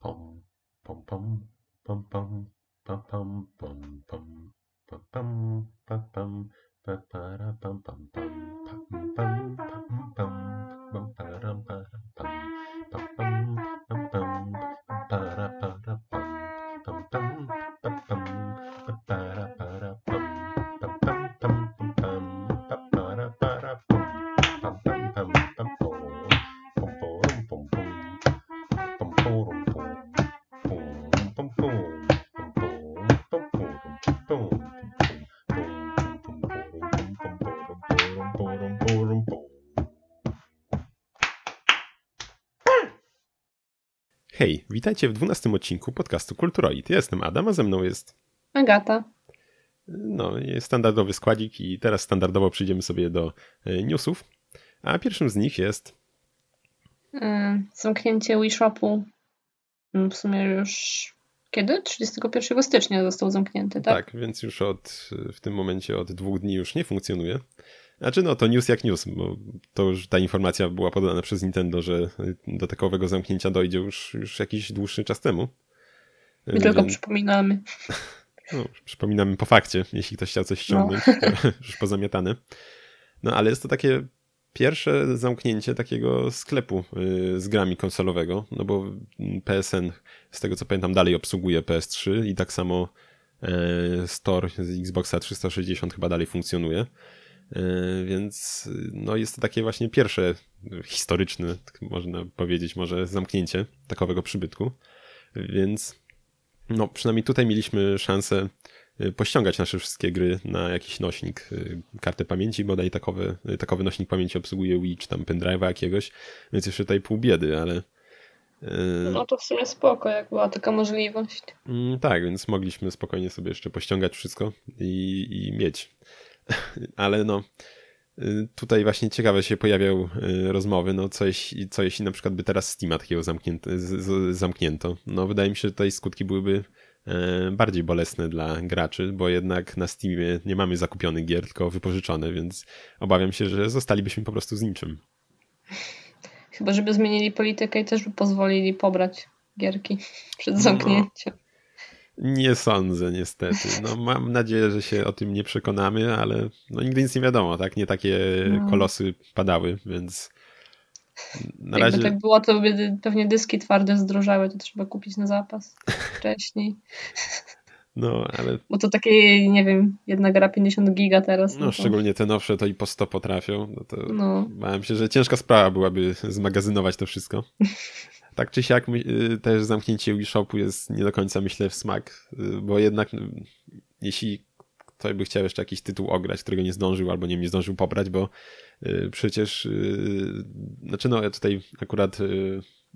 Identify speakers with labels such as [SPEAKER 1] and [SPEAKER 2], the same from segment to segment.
[SPEAKER 1] pom, pom, pom, pom, pom, pom, pom, pom, pom, pom, pom, pom, pom, pa, para, pam, pam, pam, pam, pam, pam,
[SPEAKER 2] Hej, witajcie w dwunastym odcinku podcastu Kulturoid. Ja jestem Adam, a ze mną jest
[SPEAKER 3] Agata.
[SPEAKER 2] no, jest standardowy składzik i teraz standardowo przyjdziemy sobie do e, newsów. A pierwszym z nich jest
[SPEAKER 3] Y, Zamknięcie WeShopu mm, w sumie już kiedy? 31 stycznia został zamknięty, tak?
[SPEAKER 2] tak, więc już od w tym momencie od dwóch dni już nie funkcjonuje. Znaczy no to news jak news, bo to już ta informacja była podana przez Nintendo, że do takowego zamknięcia dojdzie już, już jakiś dłuższy czas temu.
[SPEAKER 3] My tylko
[SPEAKER 2] Więc-
[SPEAKER 3] przypominamy.
[SPEAKER 2] No, przypominamy po fakcie, jeśli ktoś chciał coś ściągnąć, to już pozamiatane. No ale jest to takie pierwsze zamknięcie takiego sklepu y, z grami konsolowego, no bo PSN, z tego co pamiętam, dalej obsługuje PS3 i tak samo e, Store z Xboxa 360 chyba dalej funkcjonuje. E, Więc no jest to takie właśnie pierwsze historyczne, tak można powiedzieć, może zamknięcie takowego przybytku. Więc no, przynajmniej tutaj mieliśmy szansę y, pościągać nasze wszystkie gry na jakiś nośnik, y, kartę pamięci, bodaj takowy, takowy nośnik pamięci obsługuje Wii czy tam pendrive'a jakiegoś, więc jeszcze tutaj pół biedy, ale
[SPEAKER 3] No to w sumie spoko, jak była taka możliwość.
[SPEAKER 2] mm, tak, więc mogliśmy spokojnie sobie jeszcze pościągać wszystko i, i mieć. ale no, y, tutaj właśnie ciekawe się pojawiają y, rozmowy, no co jeśli, co jeśli na przykład by teraz Steama takiego zamknięto, z, z, zamknięto. No wydaje mi się, że tutaj skutki byłyby e, bardziej bolesne dla graczy, bo jednak na Steamie nie mamy zakupionych gier, tylko wypożyczone, więc obawiam się, że zostalibyśmy po prostu z niczym.
[SPEAKER 3] Chyba, żeby zmienili politykę i też by pozwolili pobrać gierki przed zamknięciem.
[SPEAKER 2] Nie sądzę, niestety. No, mam nadzieję, że się o tym nie przekonamy, ale no, nigdy nic nie wiadomo, tak? Nie takie
[SPEAKER 3] No.
[SPEAKER 2] kolosy padały, więc na
[SPEAKER 3] Jakby
[SPEAKER 2] razie...
[SPEAKER 3] tak było, to by pewnie dyski twarde zdrożały, to trzeba kupić na zapas wcześniej.
[SPEAKER 2] No, ale
[SPEAKER 3] Bo to takie, nie wiem, jedna gra 50 giga teraz.
[SPEAKER 2] no,
[SPEAKER 3] to-
[SPEAKER 2] szczególnie te nowsze to i po 100 potrafią. No to
[SPEAKER 3] No.
[SPEAKER 2] bałem się, że ciężka sprawa byłaby zmagazynować to wszystko. Tak czy siak y, też zamknięcie Wii Shopu jest nie do końca myślę w smak, y, bo jednak y, jeśli ktoś by chciał jeszcze jakiś tytuł ograć, którego nie zdążył albo nie, nie zdążył pobrać, bo y, przecież znaczy no ja tutaj akurat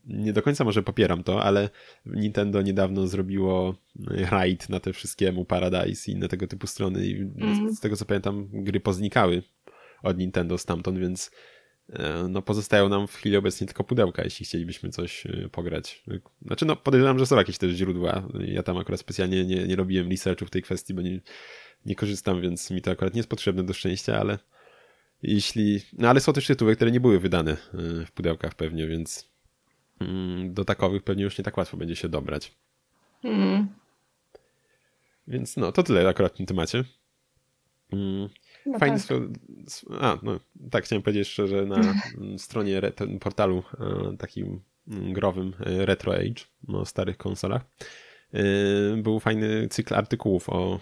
[SPEAKER 2] nie do końca może popieram to, ale Nintendo niedawno zrobiło raid na te wszystkie Emu Paradise i inne tego typu strony i
[SPEAKER 3] Mhm.
[SPEAKER 2] z tego co pamiętam gry poznikały od Nintendo stamtąd, więc no pozostają nam w chwili obecnej tylko pudełka, jeśli chcielibyśmy coś e, pograć. Znaczy no podejrzewam, że są jakieś też źródła. Ja tam akurat specjalnie nie, nie robiłem researchu w tej kwestii, bo nie, nie korzystam, więc mi to akurat nie jest potrzebne do szczęścia, ale jeśli... No ale są też tytuły, które nie były wydane e, w pudełkach pewnie, więc mm, do takowych pewnie już nie tak łatwo będzie się dobrać.
[SPEAKER 3] Mm.
[SPEAKER 2] Więc no, to tyle akurat w tym temacie.
[SPEAKER 3] No
[SPEAKER 2] Fajnie
[SPEAKER 3] tak.
[SPEAKER 2] A, no tak, chciałem powiedzieć jeszcze, że na stronie portalu e, takim mm, growym e, Retro Age, no, o starych konsolach, e, był fajny cykl artykułów o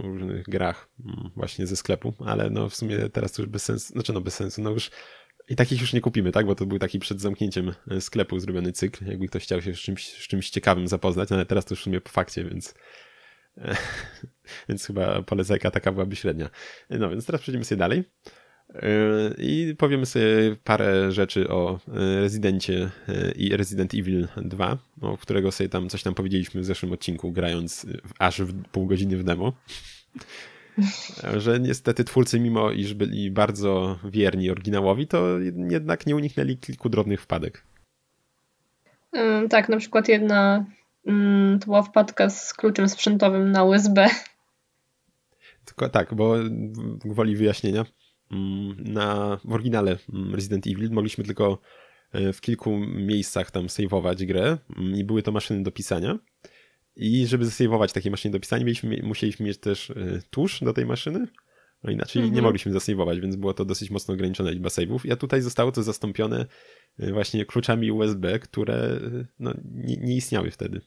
[SPEAKER 2] różnych grach mm, właśnie ze sklepu, ale no w sumie teraz to już bez sensu, znaczy no bez sensu, no już i takich już nie kupimy, tak, bo to był taki przed zamknięciem sklepu zrobiony cykl, jakby ktoś chciał się z czymś, z czymś ciekawym zapoznać, ale teraz to już w sumie po fakcie, więc więc chyba polecajka taka byłaby średnia. No więc teraz przejdziemy sobie dalej. Yy, I powiemy sobie parę rzeczy o yy, Rezydencie yy, i Resident Evil 2, o którego sobie tam coś tam powiedzieliśmy w zeszłym odcinku, grając aż w pół godziny w demo. Że niestety twórcy, mimo iż byli bardzo wierni oryginałowi, to jednak nie uniknęli kilku drobnych wpadek.
[SPEAKER 3] Ym, Tak, na przykład jedna mm, to była wpadka z kluczem sprzętowym na USB.
[SPEAKER 2] Tylko tak, bo gwoli wyjaśnienia, mm, na, w oryginale mm, Resident Evil mogliśmy tylko e, w kilku miejscach tam saveować grę mm, i były to maszyny do pisania. I żeby zasejwować takie maszyny do pisania, mieliśmy, musieliśmy mieć też e, tusz do tej maszyny, no inaczej mhm. nie mogliśmy zasejwować, więc było to dosyć mocno ograniczona liczba saveów. A tutaj zostało to zastąpione właśnie kluczami USB, które no, nie, nie istniały wtedy.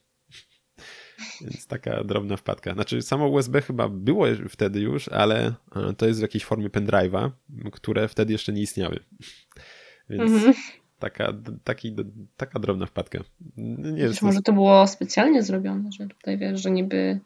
[SPEAKER 2] Więc taka drobna wpadka. Znaczy, samo USB chyba było wtedy już, ale e, to jest w jakiejś formie pendrive'a, które wtedy jeszcze nie istniały. Więc mhm. taka, taki, taka drobna wpadka.
[SPEAKER 3] Nie Wiesz, może to było specjalnie zrobione, że tutaj wiesz, że niby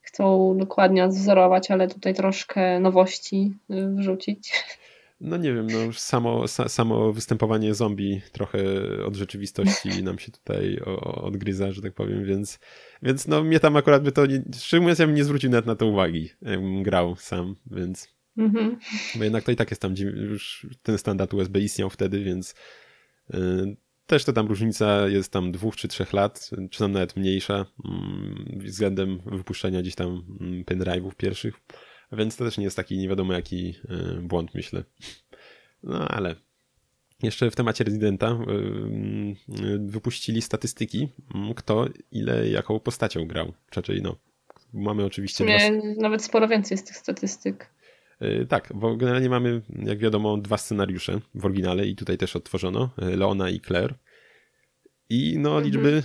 [SPEAKER 3] chcą dokładnie odzorować, ale tutaj troszkę nowości y, wrzucić.
[SPEAKER 2] No nie wiem, no już samo, samo występowanie zombie trochę od rzeczywistości nam się tutaj odgryza, że tak powiem, więc, więc no mnie tam akurat by to, nie, szczerze mówiąc, ja bym nie zwrócił nawet na to uwagi, jakbym grał sam, więc mhm. bo jednak to i tak jest tam, już ten standard USB istniał wtedy, więc y, też to tam różnica jest tam dwóch czy trzech lat, czy tam nawet mniejsza mm, względem wypuszczenia gdzieś tam mm, pendrive'ów pierwszych. Więc to też nie jest taki nie wiadomo jaki e, błąd, myślę. No ale jeszcze w temacie rezydenta e, wypuścili statystyki, kto ile jaką postacią grał. Raczej no, mamy oczywiście...
[SPEAKER 3] Nie, dwa... Nawet sporo więcej z tych statystyk.
[SPEAKER 2] E, tak, bo generalnie mamy, jak wiadomo, dwa scenariusze w oryginale i tutaj też odtworzono, Leona i Claire. I no, mhm. liczby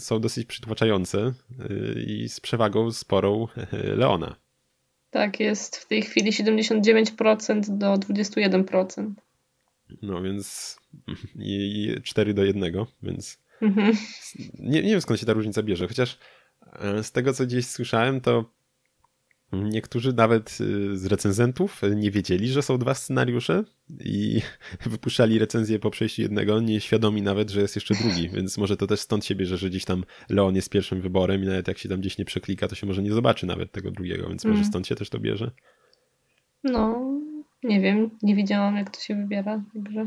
[SPEAKER 2] są dosyć przytłaczające i z przewagą sporą Leona.
[SPEAKER 3] Tak, jest w tej chwili 79% do 21%.
[SPEAKER 2] No więc i 4 do 1, więc mhm. nie, nie wiem skąd się ta różnica bierze, chociaż e, z tego co gdzieś słyszałem, to Niektórzy nawet y, z recenzentów nie wiedzieli, że są dwa scenariusze i wypuszczali recenzję po przejściu jednego, nieświadomi nawet, że jest jeszcze drugi, więc może to też stąd się bierze, że gdzieś tam Leon jest pierwszym wyborem i nawet jak się tam gdzieś nie przeklika, to się może nie zobaczy nawet tego drugiego, więc może stąd się też to bierze.
[SPEAKER 3] No, nie wiem, nie widziałam jak to się wybiera, także...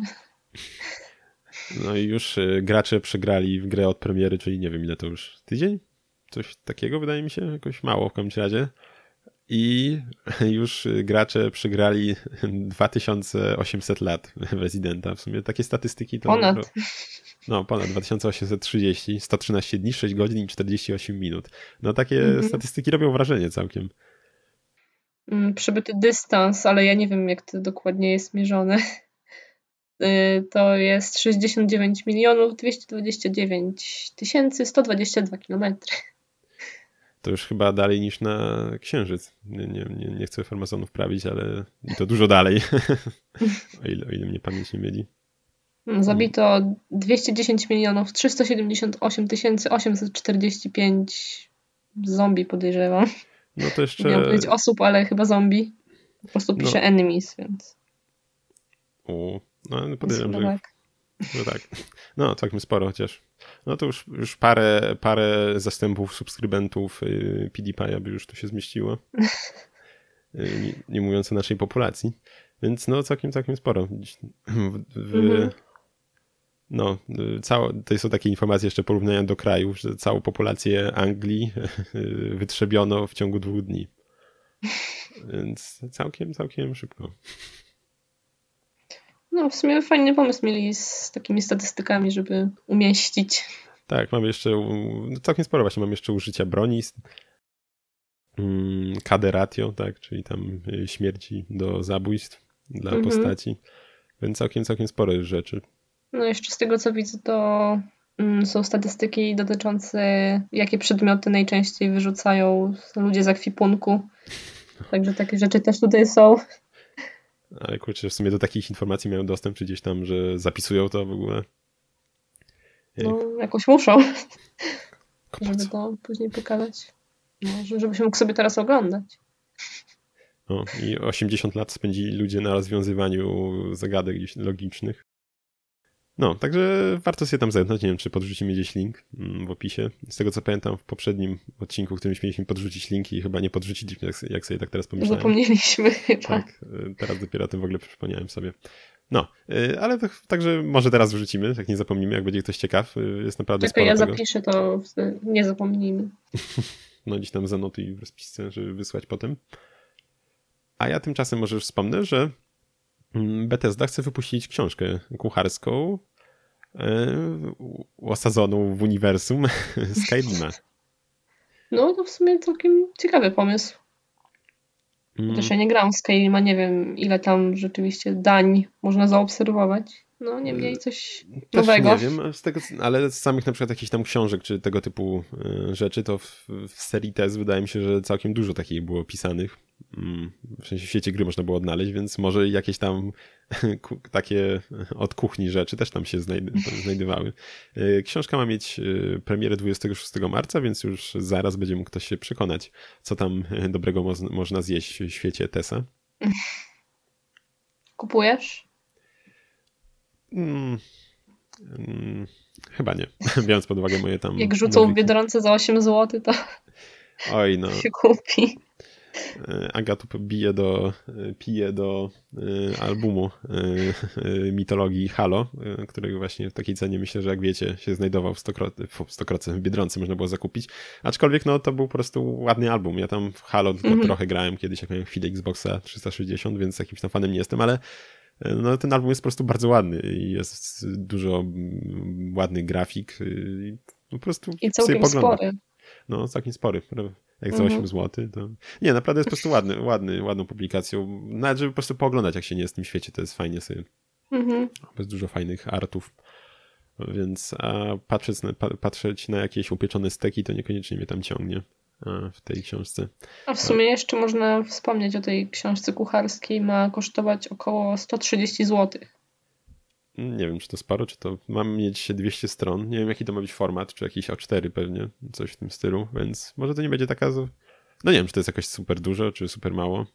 [SPEAKER 2] No i już y, gracze przegrali w grę od premiery, czyli nie wiem ile to już, tydzień? Coś takiego wydaje mi się, jakoś mało w każdym razie i już gracze przegrali 2800 lat Residenta. W sumie takie statystyki to...
[SPEAKER 3] Ponad.
[SPEAKER 2] No, ponad 2830, 113 dni, 6 godzin i 48 minut. No takie mhm. statystyki robią wrażenie całkiem.
[SPEAKER 3] Mm, Przybyty dystans, ale ja nie wiem jak to dokładnie jest mierzone. Y, to jest 69 milionów 229 tysięcy 122 kilometry
[SPEAKER 2] to już chyba dalej niż na Księżyc. Nie, nie, nie, nie chcę farmazonów prawić, ale to dużo dalej, o, ile, o ile mnie pamięć nie mieli.
[SPEAKER 3] Zabito 210 milionów 378 tysięcy 845 zombie podejrzewam.
[SPEAKER 2] No to jeszcze...
[SPEAKER 3] Miałem powiedzieć osób, ale chyba zombie. Po prostu pisze no. enemies, więc...
[SPEAKER 2] O, no podejrzewam, że... Tak. No tak. No całkiem sporo chociaż. No to już, już parę, parę zastępów subskrybentów y, PewDiePie'a by już tu się zmieściło. Y, nie, nie, mówiąc o naszej populacji. Więc no całkiem, całkiem sporo. W, w, mhm. No, y, całe, to są takie informacje jeszcze porównania do krajów, że całą populację Anglii wytrzebiono w ciągu dwóch dni. Więc całkiem, całkiem szybko.
[SPEAKER 3] No, w sumie fajny pomysł mieli z takimi statystykami, żeby umieścić.
[SPEAKER 2] Tak, mam jeszcze no całkiem sporo właśnie, mam jeszcze użycia broni. Mm, KD ratio, tak, czyli tam y, śmierci do zabójstw dla mhm. postaci. Więc całkiem, całkiem spore rzeczy.
[SPEAKER 3] No jeszcze z tego co widzę, to mm, są statystyki dotyczące jakie przedmioty najczęściej wyrzucają ludzie z akwipunku. Także takie rzeczy też tutaj są.
[SPEAKER 2] Ale kurczę, w sumie do takich informacji mają dostęp, czy gdzieś tam, że zapisują to w ogóle.
[SPEAKER 3] No, jakoś muszą, żeby to później pokazać. No, żebyś mógł sobie teraz oglądać.
[SPEAKER 2] No, i 80 lat spędzili ludzie na rozwiązywaniu zagadek logicznych. No, także warto sobie tam zerknąć. Nie wiem, czy podrzucimy gdzieś link mm, w opisie. Z tego co pamiętam, w poprzednim odcinku, w którym mieliśmy podrzucić linki, chyba nie podrzuciliśmy, jak, sobie tak teraz pomyślałem.
[SPEAKER 3] Zapomnieliśmy chyba.
[SPEAKER 2] Tak, y, teraz dopiero o tym w ogóle przypomniałem sobie. No, y, ale to, także może teraz wrzucimy, jak nie zapomnimy, jak będzie ktoś ciekaw. Y, jest naprawdę Czekaj,
[SPEAKER 3] ja tego. zapiszę to, nie zapomnijmy.
[SPEAKER 2] no, gdzieś tam zanotuj w rozpisce, żeby wysłać potem. A ja tymczasem może już wspomnę, że Bethesda chce wypuścić książkę kucharską osadzoną w uniwersum Skyrima.
[SPEAKER 3] No to w sumie całkiem ciekawy pomysł.
[SPEAKER 2] Mm.
[SPEAKER 3] Też ja nie grałam w Skyrima, nie wiem ile tam rzeczywiście dań można zaobserwować. No niemniej coś
[SPEAKER 2] Też
[SPEAKER 3] nowego.
[SPEAKER 2] nie wiem, z tego, ale z samych na przykład jakichś tam książek czy tego typu y, rzeczy, to w, w serii test wydaje mi się, że całkiem dużo takich było pisanych. Mm, W sensie w świecie gry można było odnaleźć, więc może jakieś tam takie od kuchni rzeczy też tam się znajd- znajdowały. Y, Książka ma mieć y, premierę 26 marca, więc już zaraz będzie mógł ktoś się przekonać, co tam y, dobrego mo- można zjeść w świecie Tesa.
[SPEAKER 3] Kupujesz?
[SPEAKER 2] Mm, mm, chyba nie, biorąc pod uwagę moje tam...
[SPEAKER 3] Jak rzucą w. Biedronce za 8 zł, to
[SPEAKER 2] Oj, no.
[SPEAKER 3] się kupi.
[SPEAKER 2] E, Aga tu bije do, e, pije do e, albumu mitologii Halo, którego właśnie w takiej cenie myślę, że jak wiecie się znajdował w Stokrocy, w Stokrocy w Biedronce można było zakupić. Aczkolwiek no to był po prostu ładny album. Ja tam w Halo tylko
[SPEAKER 3] Mhm.
[SPEAKER 2] trochę grałem kiedyś, jak miałem chwilę Xboxa 360, więc jakimś tam fanem nie jestem, ale no, ten album jest po prostu bardzo ładny i jest dużo mm, ładnych grafik. i Po prostu
[SPEAKER 3] I
[SPEAKER 2] sobie
[SPEAKER 3] całkiem
[SPEAKER 2] poglądać.
[SPEAKER 3] spory.
[SPEAKER 2] No, całkiem spory. Jak za
[SPEAKER 3] Mhm.
[SPEAKER 2] 8 zł, to... Nie, naprawdę jest po prostu ładny, ładny, ładną publikacją. Nawet, żeby po prostu pooglądać, jak się nie jest w tym świecie, to jest fajnie sobie.
[SPEAKER 3] Mhm.
[SPEAKER 2] Jest dużo fajnych artów. Więc a patrzeć, na, pa, patrzeć na jakieś upieczone steki, to niekoniecznie mnie tam ciągnie w tej książce.
[SPEAKER 3] A w sumie jeszcze można wspomnieć o tej książce kucharskiej. Ma kosztować około 130 zł.
[SPEAKER 2] Nie wiem, czy to sporo, czy to mam mieć 200 stron. Nie wiem, jaki to ma być format, czy jakiś A4 pewnie, coś w tym stylu, więc może to nie będzie taka. No nie wiem, czy to jest jakoś super dużo, czy super mało.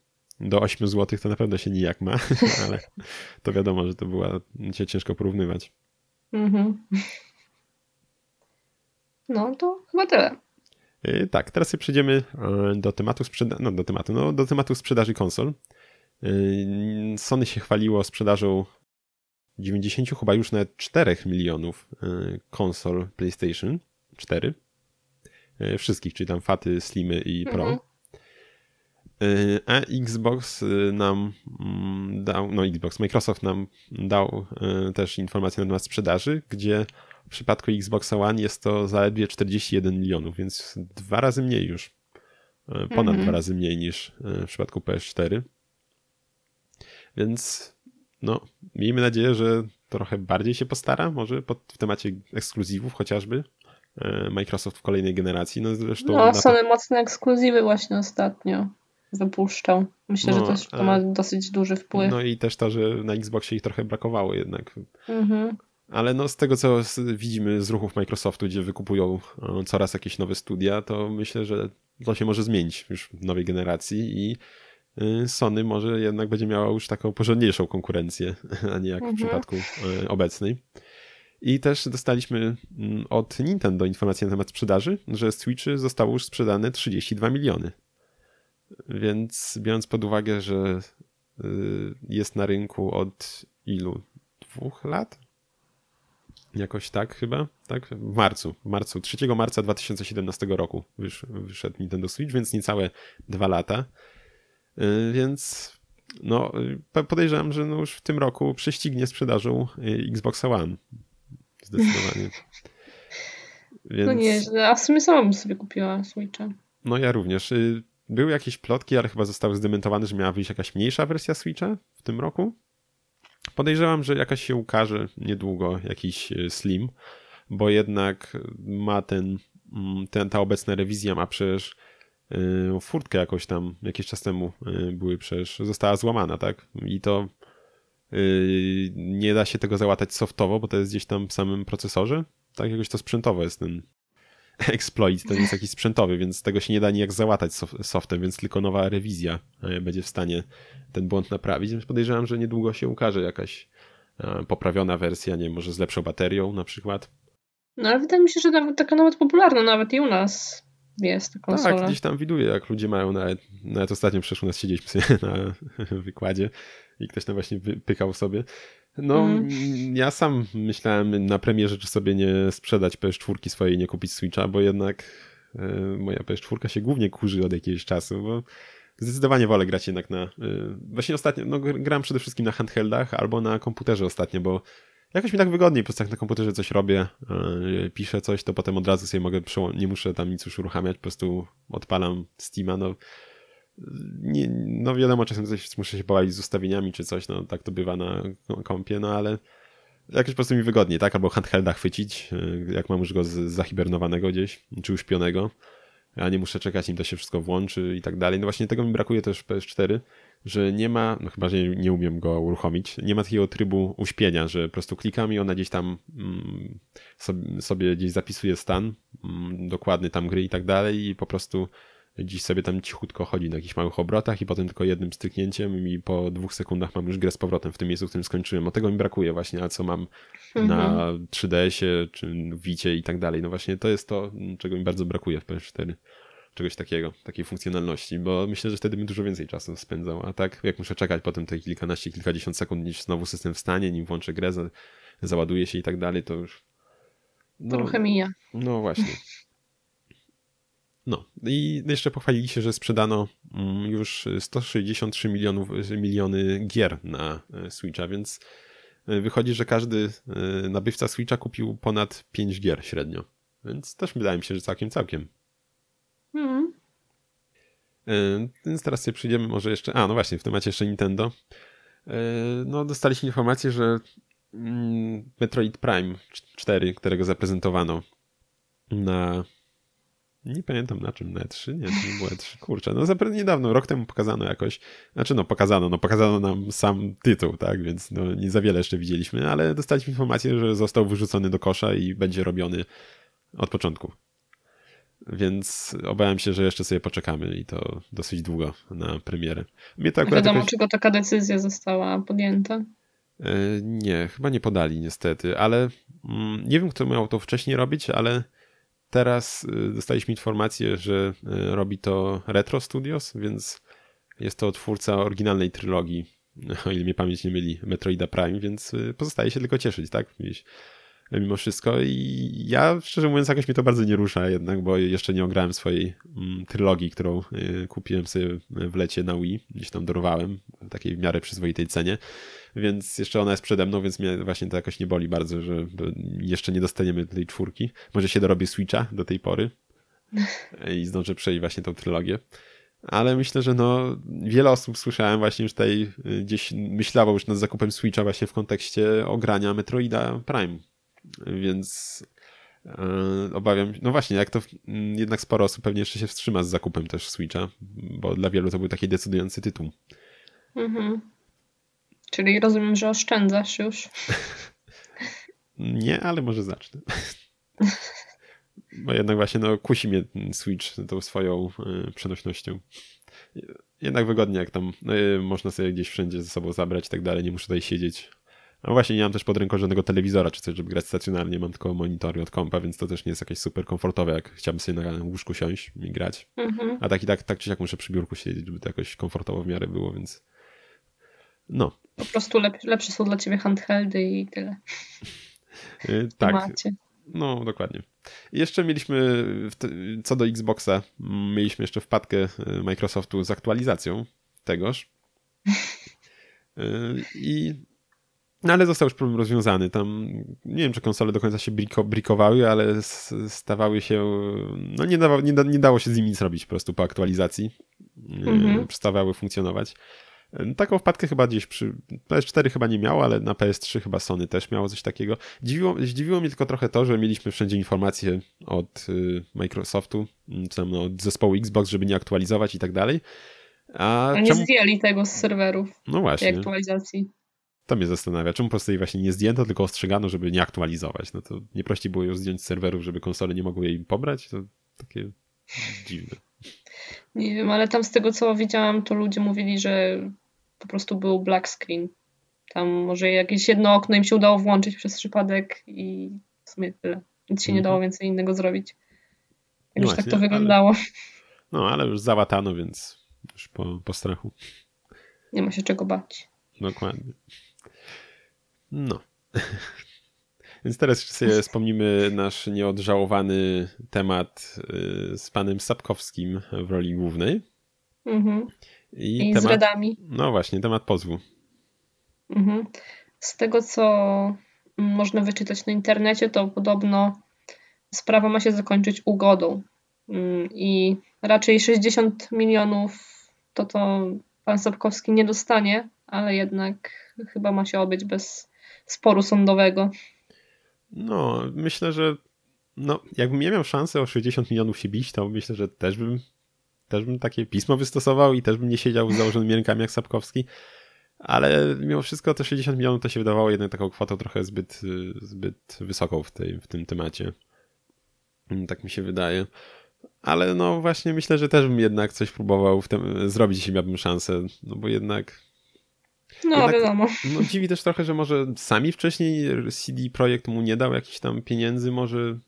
[SPEAKER 2] Do 8 zł to na pewno się nijak ma, ale to wiadomo, że to była się ciężko porównywać.
[SPEAKER 3] Mhm. No to chyba tyle.
[SPEAKER 2] Yy, Tak, teraz przejdziemy e, do tematu sprzedaży, no do tematu, no do tematu sprzedaży konsol. Yy, Sony się chwaliło sprzedażą 90 chyba już nawet 4 milionów yy, konsol PlayStation 4. Yy, Wszystkich, czyli tam Faty, Slimy i Pro.
[SPEAKER 3] Mhm.
[SPEAKER 2] A Xbox nam mm, dał, no Xbox, Microsoft nam dał też informację na temat sprzedaży, gdzie w przypadku Xboxa One jest to zaledwie 41 milionów, więc dwa razy mniej już. Yy, Ponad
[SPEAKER 3] Mhm.
[SPEAKER 2] dwa razy mniej niż yy, w przypadku PS4. Więc no, miejmy nadzieję, że trochę bardziej się postara, może pod, w temacie ekskluzywów chociażby. yy, Microsoft w kolejnej generacji. No zresztą
[SPEAKER 3] No,
[SPEAKER 2] to-
[SPEAKER 3] mocne ekskluzywy właśnie ostatnio wypuszczał. Myślę, że
[SPEAKER 2] No,
[SPEAKER 3] też to ma dosyć duży wpływ.
[SPEAKER 2] No i też to, że na Xboxie ich trochę brakowało jednak.
[SPEAKER 3] Mhm.
[SPEAKER 2] Ale no z tego, co widzimy z ruchów Microsoftu, gdzie wykupują e, coraz jakieś nowe studia, to myślę, że to się może zmienić już w nowej generacji i y, Sony może jednak będzie miała już taką porządniejszą konkurencję, a nie jak w
[SPEAKER 3] Mhm.
[SPEAKER 2] przypadku e, obecnej. I też dostaliśmy mm, od Nintendo informację na temat sprzedaży, że Switchy zostało już sprzedane 32 miliony. Więc biorąc pod uwagę, że jest na rynku od ilu? Dwóch lat? Jakoś tak chyba, tak? W marcu, w marcu, 3 marca 2017 roku wysz, wyszedł Nintendo Switch, więc niecałe dwa lata. Y, Więc no, y, po- podejrzewam, że no już w tym roku prześcignie sprzedażą y, Xboxa One. Zdecydowanie. Więc...
[SPEAKER 3] No nieźle. A w sumie sama bym sobie kupiła Switcha.
[SPEAKER 2] No ja również. Były jakieś plotki, ale chyba zostały zdementowane, że miała wyjść jakaś mniejsza wersja Switcha w tym roku. Podejrzewam, że jakaś się ukaże niedługo, jakiś y, Slim, bo jednak ma ten, mm, ten ta obecna rewizja ma przecież y, furtkę jakoś tam jakiś czas temu y, były przecież, została złamana, tak? I to nie da się tego załatać softowo, bo to jest gdzieś tam w samym procesorze. Tak jakoś to sprzętowo jest ten exploit, to nie jest jakiś sprzętowy, więc tego się nie da nijak załatać sof- softem, więc tylko nowa rewizja e, będzie w stanie ten błąd naprawić. Więc podejrzewam, że niedługo się ukaże jakaś e, poprawiona wersja, nie wiem, może z lepszą baterią na przykład.
[SPEAKER 3] No ale wydaje mi się, że nawet, taka nawet popularna nawet i u nas jest ta konsola.
[SPEAKER 2] Tak, gdzieś tam widuję, jak ludzie mają nawet, nawet ostatnio przeszło nas siedzieliśmy sobie na wykładzie i ktoś tam właśnie wypykał sobie. No,
[SPEAKER 3] Mhm.
[SPEAKER 2] ja sam myślałem na premierze, czy sobie nie sprzedać PS4 swojej, nie kupić Switcha, bo jednak e, moja PS4 się głównie kurzy od jakiegoś czasu, bo zdecydowanie wolę grać jednak na... E, właśnie ostatnio, no gr- gram przede wszystkim na handheldach albo na komputerze ostatnio, bo jakoś mi tak wygodniej, po prostu jak na komputerze coś robię, yy, piszę coś, to potem od razu sobie mogę, nie muszę tam nic już uruchamiać, po prostu odpalam Steama, no nie, no wiadomo, czasem coś muszę się pobawić z ustawieniami czy coś, no tak to bywa na kompie, no ale jakoś po prostu mi wygodniej, tak? Albo handhelda chwycić, yy, jak mam już go zahibernowanego gdzieś, czy uśpionego, a nie muszę czekać, nim to się wszystko włączy i tak dalej. No właśnie tego mi brakuje też w PS4, że nie ma, no chyba, że nie umiem go uruchomić, nie ma takiego trybu uśpienia, że po prostu klikam i ona gdzieś tam mm, sobie, sobie, gdzieś zapisuje stan, mm, dokładny tam gry i tak dalej i po prostu gdzieś sobie tam cichutko chodzi na jakichś małych obrotach i potem tylko jednym stryknięciem i po dwóch sekundach mam już grę z powrotem w tym miejscu, w którym skończyłem. O tego mi brakuje właśnie, a co mam mhm. na 3DS-ie czy Wicie i tak dalej. No właśnie to jest to, czego mi bardzo brakuje w PS4 czegoś takiego, takiej funkcjonalności, bo myślę, że wtedy bym dużo więcej czasu spędzał, a tak jak muszę czekać potem te kilkanaście, kilkadziesiąt sekund, niż znowu system wstanie, nim włączę grę, za, załaduje się i tak dalej, to już...
[SPEAKER 3] No, Trochę mija.
[SPEAKER 2] No właśnie. No i jeszcze pochwalili się, że sprzedano mm, już 163 milionów, miliony gier na e, Switcha, więc e, wychodzi, że każdy e, nabywca Switcha kupił ponad 5 gier średnio. Więc też wydaje mi się, że całkiem, całkiem. Hmm. Więc teraz sobie przyjdziemy może jeszcze... A, no właśnie, w temacie jeszcze Nintendo. No dostaliśmy informację, że mm, Metroid Prime 4, którego zaprezentowano na nie pamiętam na czym, na E3? Nie, to nie było E3. Kurczę, no zapewne niedawno, rok temu pokazano jakoś, znaczy no pokazano, no pokazano nam sam tytuł, tak, więc no nie za wiele jeszcze widzieliśmy, ale dostaliśmy informację, że został wyrzucony do kosza i będzie robiony od początku. Więc obawiam się, że jeszcze sobie poczekamy i to dosyć długo na premierę.
[SPEAKER 3] Mnie to akurat Wiadomo, jakoś... czego taka decyzja została podjęta?
[SPEAKER 2] E, nie, chyba nie podali niestety, ale mm, nie wiem, kto miał to wcześniej robić, ale Teraz y, dostaliśmy informację, że y, robi to Retro Studios, więc jest to twórca oryginalnej trylogii, o ile mnie pamięć nie myli, Metroida Prime, więc y, pozostaje się tylko cieszyć, tak? Mimo wszystko i ja szczerze mówiąc jakoś mnie to bardzo nie rusza jednak, bo jeszcze nie ograłem swojej mm, trylogii, którą kupiłem sobie w lecie na Wii, gdzieś tam dorwałem takiej w miarę przyzwoitej cenie więc jeszcze ona jest przede mną, więc mnie właśnie to jakoś nie boli bardzo, że jeszcze nie dostaniemy tej czwórki. Może się dorobię Switcha do tej pory i zdążę przejść właśnie tą trylogię. Ale myślę, że no, wiele osób słyszałem właśnie już tutaj y, gdzieś myślało już nad zakupem Switcha właśnie w kontekście ogrania Metroida Prime. Więc yy, obawiam się, no właśnie, jak to yy, jednak sporo osób pewnie jeszcze się wstrzyma z zakupem też Switcha, bo dla wielu to był taki decydujący tytuł. Mhm.
[SPEAKER 3] Czyli rozumiem, że oszczędzasz już.
[SPEAKER 2] Nie, ale może zacznę. Bo jednak właśnie no, kusi mnie Switch tą swoją y, przenośnością. Jednak wygodnie, jak tam y, można sobie gdzieś wszędzie ze sobą zabrać i tak dalej, nie muszę tutaj siedzieć. No właśnie, nie mam też pod ręką żadnego telewizora czy coś, żeby grać stacjonarnie, mam tylko monitory od kompa, więc to też nie jest jakieś super komfortowe, jak chciałbym sobie na łóżku siąść i grać. Mhm. A tak i tak, tak czy siak muszę przy biurku siedzieć, żeby to jakoś komfortowo w miarę było, więc no.
[SPEAKER 3] Po prostu lep, lepsze są dla ciebie handheldy i tyle.
[SPEAKER 2] Yy, tak. Macie. No, dokładnie. jeszcze mieliśmy, co do Xboxa, mieliśmy jeszcze wpadkę y, Microsoftu z aktualizacją tegoż. Y, I no ale został już problem rozwiązany. Tam nie wiem, czy konsole do końca się briko, brikowały, ale stawały się. No nie, dało, nie, da, nie dało się z nimi nic robić po prostu po aktualizacji. Mhm. Przestawały funkcjonować. Taką wpadkę chyba gdzieś przy PS4 chyba nie miało, ale na PS3 chyba Sony też miało coś takiego. Dziwiło, zdziwiło mnie tylko trochę to, że mieliśmy wszędzie informacje od y, Microsoftu, mm, czy no, od zespołu Xbox, żeby nie aktualizować i tak dalej.
[SPEAKER 3] A, A nie czemu... zdjęli tego z serwerów.
[SPEAKER 2] No właśnie.
[SPEAKER 3] aktualizacji.
[SPEAKER 2] To mnie zastanawia, czemu po prostu jej właśnie nie zdjęto, tylko ostrzegano, żeby nie aktualizować. No to nie prościej było ją zdjąć z serwerów, żeby konsole nie mogły jej pobrać? To takie dziwne.
[SPEAKER 3] Nie wiem, ale tam z tego co widziałam, to ludzie mówili, że po prostu był black screen. Tam może jakieś jedno okno im się udało włączyć przez przypadek i w sumie tyle. Nic się nie dało mhm. więcej innego zrobić. Jak no już tak to wyglądało. Ale,
[SPEAKER 2] no, ale już załatano, więc już po, po strachu.
[SPEAKER 3] Nie ma się czego bać.
[SPEAKER 2] Dokładnie. No. Więc teraz sobie wspomnimy nasz nieodżałowany temat y, z panem Sapkowskim w roli głównej. Mhm.
[SPEAKER 3] I, I temat, z Redami.
[SPEAKER 2] No właśnie, temat pozwu.
[SPEAKER 3] Mhm. Z tego, co można wyczytać na internecie, to podobno sprawa ma się zakończyć ugodą. Mm, I raczej 60 milionów to to pan Sapkowski nie dostanie, ale jednak chyba ma się obyć bez sporu sądowego.
[SPEAKER 2] No, myślę, że no, jakbym nie miał szansy o 60 milionów się bić, to myślę, że też bym, też bym takie pismo wystosował i też bym nie siedział z założonymi rękami jak Sapkowski. Ale mimo wszystko te 60 milionów to się wydawało jednak taką kwotą trochę zbyt, zbyt wysoką w, tej, w tym temacie. Tak mi się wydaje. Ale no właśnie myślę, że też bym jednak coś próbował w tym zrobić, jeśli miałbym szansę. No bo jednak
[SPEAKER 3] no, Jednak, wiadomo.
[SPEAKER 2] No, dziwi też trochę, że może sami wcześniej CD Projekt mu nie dał jakichś tam pieniędzy, może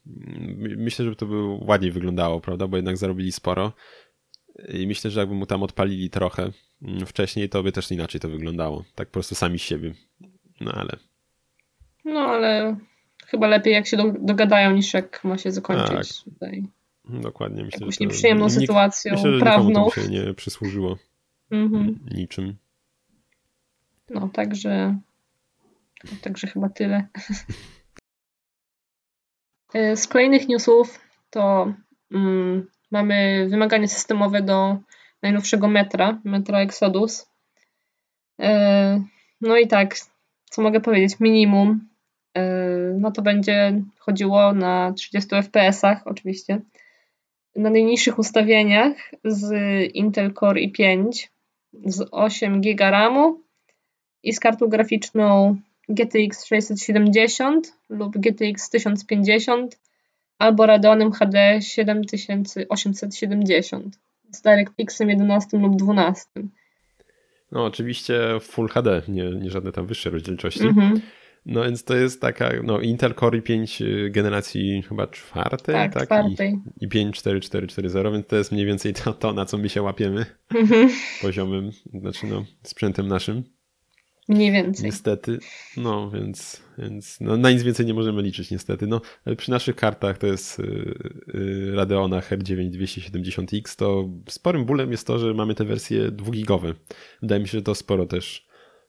[SPEAKER 2] myślę, żeby to by ładniej wyglądało, prawda, bo jednak zarobili sporo i myślę, że jakby mu tam odpalili trochę mm, wcześniej, to by też inaczej to wyglądało, tak po prostu sami z siebie, no ale...
[SPEAKER 3] No ale chyba lepiej jak się dogadają niż jak ma się zakończyć tak. tutaj.
[SPEAKER 2] Dokładnie, myślę,
[SPEAKER 3] Jakąś nieprzyjemną nikt, sytuacją myślę, że prawną.
[SPEAKER 2] się nie przysłużyło mhm. niczym.
[SPEAKER 3] No, także, także chyba tyle. E, z kolejnych newsów to mm, mamy wymagania systemowe do najnowszego metra, metra Exodus. E, no i tak, co mogę powiedzieć, minimum, e, no to będzie chodziło na 30 fps oczywiście, na najniższych ustawieniach z Intel Core i5 z 8 GB RAMu i z kartą graficzną GTX 670 lub GTX 1050 albo Radeonem HD 7870 z DirectXem 11 lub 12.
[SPEAKER 2] No oczywiście Full HD, nie, nie żadne tam wyższe rozdzielczości. Mm -hmm. No więc to jest taka, no Intel Core i5 y, generacji chyba czwartej,
[SPEAKER 3] tak? tak? czwartej.
[SPEAKER 2] I, i 5 4440, więc to jest mniej więcej to, to na co my się łapiemy mm -hmm. poziomem, znaczy no sprzętem naszym.
[SPEAKER 3] Mniej więcej.
[SPEAKER 2] Niestety, no więc, więc no, na nic więcej nie możemy liczyć niestety. No, przy naszych kartach to jest yy, Radeona R9 270X, to sporym bólem jest to, że mamy te wersje dwugigowe. Wydaje mi się, że to sporo też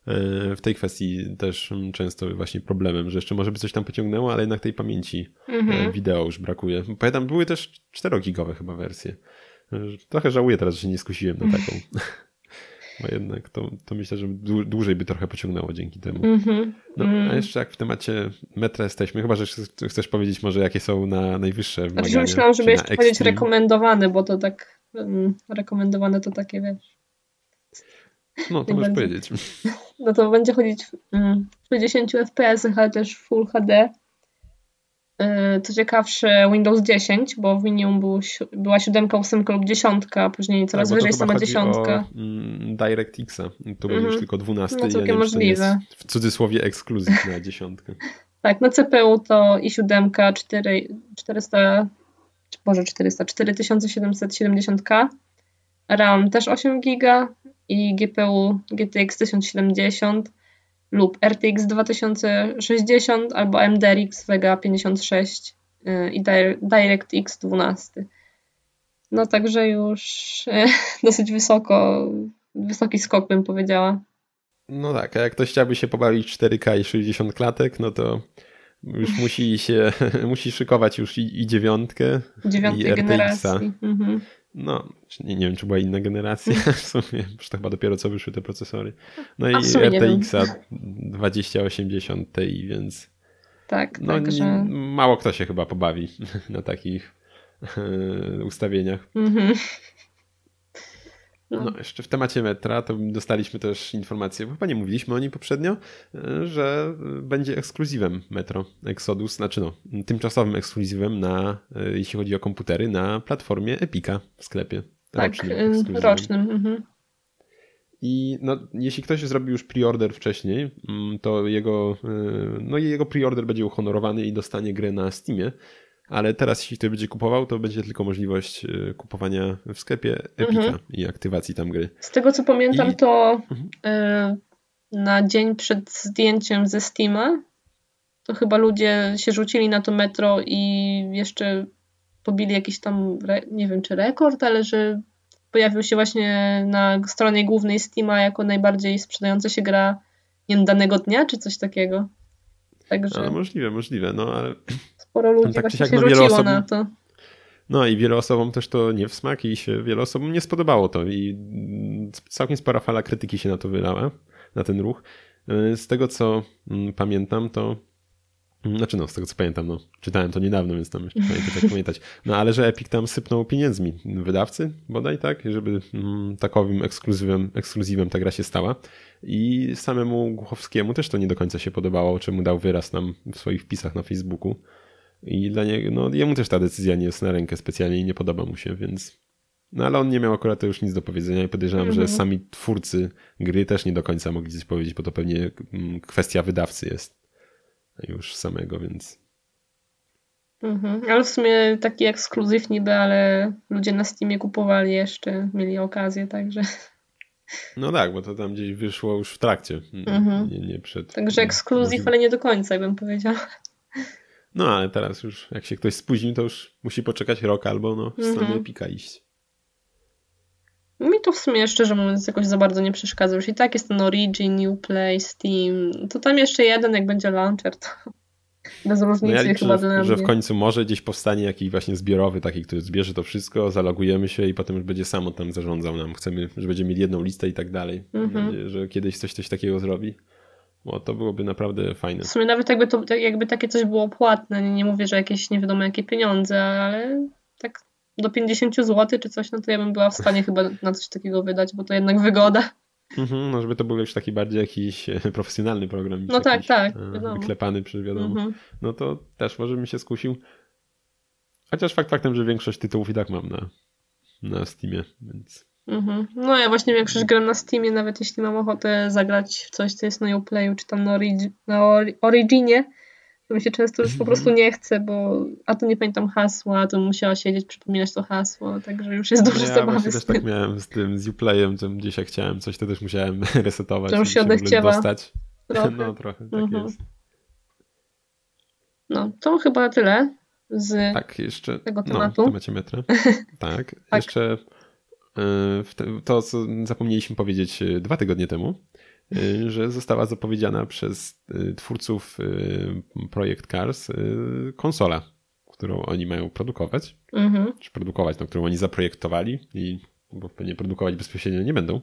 [SPEAKER 2] yy, w tej kwestii też często właśnie problemem, że jeszcze może by coś tam pociągnęło, ale jednak tej pamięci mhm. wideo już brakuje. Pamiętam, były też 4-gigowe chyba wersje. Trochę żałuję teraz, że się nie skusiłem na taką. Bo jednak to, to myślę, że dłużej by trochę pociągnęło dzięki temu. Mm-hmm. No, a mm. jeszcze jak w temacie metra jesteśmy, chyba, że chcesz powiedzieć może, jakie są na najwyższe wymagania.
[SPEAKER 3] Znaczy, myślałam, żeby jeszcze powiedzieć rekomendowane, bo to tak um, rekomendowane to takie, wiesz...
[SPEAKER 2] No, to możesz będzie. powiedzieć.
[SPEAKER 3] No to będzie chodzić w 60 fps, ale też Full HD co ciekawsze, Windows 10, bo w minimum był, była 7, 8 lub 10, a później coraz tak, wyżej sama 10.
[SPEAKER 2] Mm, DirectX, tu będzie już mhm. tylko 12.
[SPEAKER 3] No całkiem ja możliwe.
[SPEAKER 2] w cudzysłowie ekskluzyw na 10.
[SPEAKER 3] tak, na CPU to i 7 4, 400, może 400, 4770K, RAM też 8 GB i GPU GTX 1070 lub RTX 2060 albo MDRX Vega 56 y, i DirectX 12. No także już y, dosyć wysoko, wysoki skok bym powiedziała.
[SPEAKER 2] No tak, a jak ktoś chciałby się pobawić 4K i 60 klatek, no to już musi się, musi szykować już i, i dziewiątkę,
[SPEAKER 3] Dziewiątej i RTX-a. generacji. Mhm.
[SPEAKER 2] No, nie, nie wiem, czy była inna generacja w sumie, już to chyba dopiero co wyszły te procesory. No i RTX-a 2080 Ti, więc
[SPEAKER 3] tak,
[SPEAKER 2] no,
[SPEAKER 3] tak,
[SPEAKER 2] mało kto się chyba pobawi na takich e, ustawieniach. Mhm. No. no, jeszcze w temacie metra to dostaliśmy też informację, chyba nie mówiliśmy o niej poprzednio, e, że będzie ekskluzywem Metro Exodus, znaczy no, tymczasowym ekskluzywem na, e, jeśli chodzi o komputery, na platformie Epica w sklepie.
[SPEAKER 3] Tak, rocznym. rocznym mhm.
[SPEAKER 2] I no, jeśli ktoś zrobił już preorder wcześniej, mm, to jego, e, no, jego preorder będzie uhonorowany i dostanie grę na Steamie ale teraz jeśli ktoś będzie kupował, to będzie tylko możliwość y, kupowania w sklepie Epica mhm. i aktywacji tam gry.
[SPEAKER 3] Z tego co pamiętam, I... to mhm. y, na dzień przed zdjęciem ze Steama to chyba ludzie się rzucili na to metro i jeszcze pobili jakiś tam, nie wiem czy rekord, ale że pojawił się właśnie na stronie głównej Steama jako najbardziej sprzedająca się gra nie wiem, danego dnia, czy coś takiego. Także
[SPEAKER 2] Ale możliwe, możliwe, no ale
[SPEAKER 3] sporo ludzi
[SPEAKER 2] tak
[SPEAKER 3] właśnie się
[SPEAKER 2] no,
[SPEAKER 3] rzuciło
[SPEAKER 2] osób-
[SPEAKER 3] na to.
[SPEAKER 2] No i wielu osobom też to nie w smak i się wiele osobom nie spodobało to i całkiem spora fala krytyki się na to wylała, na ten ruch. Y, Z tego co mm, pamiętam, to znaczy no, z tego co pamiętam, no, czytałem to niedawno, więc tam jeszcze pamiętać jak pamiętać. No ale że Epic tam sypnął pieniędzmi wydawcy bodaj, tak, żeby mm, takowym ekskluzywem, ekskluzywem ta gra się stała. I samemu Głuchowskiemu też to nie do końca się podobało, czemu dał wyraz nam w swoich wpisach na Facebooku. I dla niego, no jemu też ta decyzja nie jest na rękę specjalnie i nie podoba mu się, więc. No ale on nie miał akurat już nic do powiedzenia i podejrzewam, że
[SPEAKER 3] Mhm.
[SPEAKER 2] sami twórcy gry też nie do końca mogli coś powiedzieć, bo to pewnie mm, kwestia wydawcy jest już samego, więc.
[SPEAKER 3] Mhm. Ale w sumie taki ekskluzyw niby, ale ludzie na Steamie kupowali jeszcze, mieli okazję, także.
[SPEAKER 2] No tak, bo to tam gdzieś wyszło już w trakcie,
[SPEAKER 3] Mhm.
[SPEAKER 2] nie, nie przed.
[SPEAKER 3] Także ekskluzyw, ale nie do końca, bym powiedziała.
[SPEAKER 2] No ale teraz już, jak się ktoś spóźni, to już musi poczekać rok albo no, w stronę
[SPEAKER 3] Mhm.
[SPEAKER 2] Epika iść.
[SPEAKER 3] Mi to w sumie szczerze mówiąc jakoś za bardzo nie przeszkadza. Już i tak jest ten Origin, Uplay, Steam. To tam jeszcze jeden, jak będzie launcher, to bez
[SPEAKER 2] No
[SPEAKER 3] różnicy
[SPEAKER 2] ja liczę,
[SPEAKER 3] chyba
[SPEAKER 2] że,
[SPEAKER 3] dla
[SPEAKER 2] że w końcu może gdzieś powstanie jakiś właśnie zbiorowy, taki, który zbierze to wszystko, zalogujemy się i potem już będzie samo tam zarządzał nam. Chcemy, że będziemy mieli jedną listę i tak dalej.
[SPEAKER 3] Mhm.
[SPEAKER 2] nadzieję, że kiedyś coś, coś takiego zrobi. Bo to byłoby naprawdę fajne.
[SPEAKER 3] W sumie nawet jakby, to, jakby takie coś było płatne, nie, nie mówię, że jakieś nie wiadomo jakie pieniądze, ale tak do 50 zł czy coś, no to ja bym była w stanie chyba na coś takiego wydać, bo to jednak wygoda.
[SPEAKER 2] Mhm, no żeby to był już taki bardziej jakiś e, profesjonalny program.
[SPEAKER 3] No tak,
[SPEAKER 2] jakiś,
[SPEAKER 3] tak, wiadomo.
[SPEAKER 2] Wyklepany przez wiadomo.
[SPEAKER 3] Mhm.
[SPEAKER 2] No to też może bym się skusił. Chociaż fakt faktem, że większość tytułów i tak mam na, na Steamie, więc...
[SPEAKER 3] Mhm. No ja właśnie większość gram na Steamie, nawet jeśli mam ochotę zagrać w coś, co jest na Uplayu, czy tam na, Origi- na Ori- Originie, to mi się często już po prostu nie chce, bo a to nie pamiętam hasła, a to musiała siedzieć, przypominać to hasło, także już jest dużo
[SPEAKER 2] No ja
[SPEAKER 3] zabawy z
[SPEAKER 2] też
[SPEAKER 3] tym.
[SPEAKER 2] tak miałem z tym, z Uplayem, że gdzieś jak chciałem coś, to też musiałem resetować.
[SPEAKER 3] To już się odechciewa
[SPEAKER 2] dostać.
[SPEAKER 3] trochę.
[SPEAKER 2] No trochę, tak
[SPEAKER 3] Mhm.
[SPEAKER 2] jest.
[SPEAKER 3] No, to chyba tyle z...
[SPEAKER 2] Tak, jeszcze
[SPEAKER 3] Tego
[SPEAKER 2] no,
[SPEAKER 3] tematu.
[SPEAKER 2] w temacie metra. Tak, jeszcze y, w te, to, co zapomnieliśmy powiedzieć y, dwa tygodnie temu, że została zapowiedziana przez y, twórców y, Projekt Cars y, konsola, którą oni mają produkować,
[SPEAKER 3] Mhm.
[SPEAKER 2] czy produkować, no, którą oni zaprojektowali i bo pewnie produkować bezpośrednio nie będą.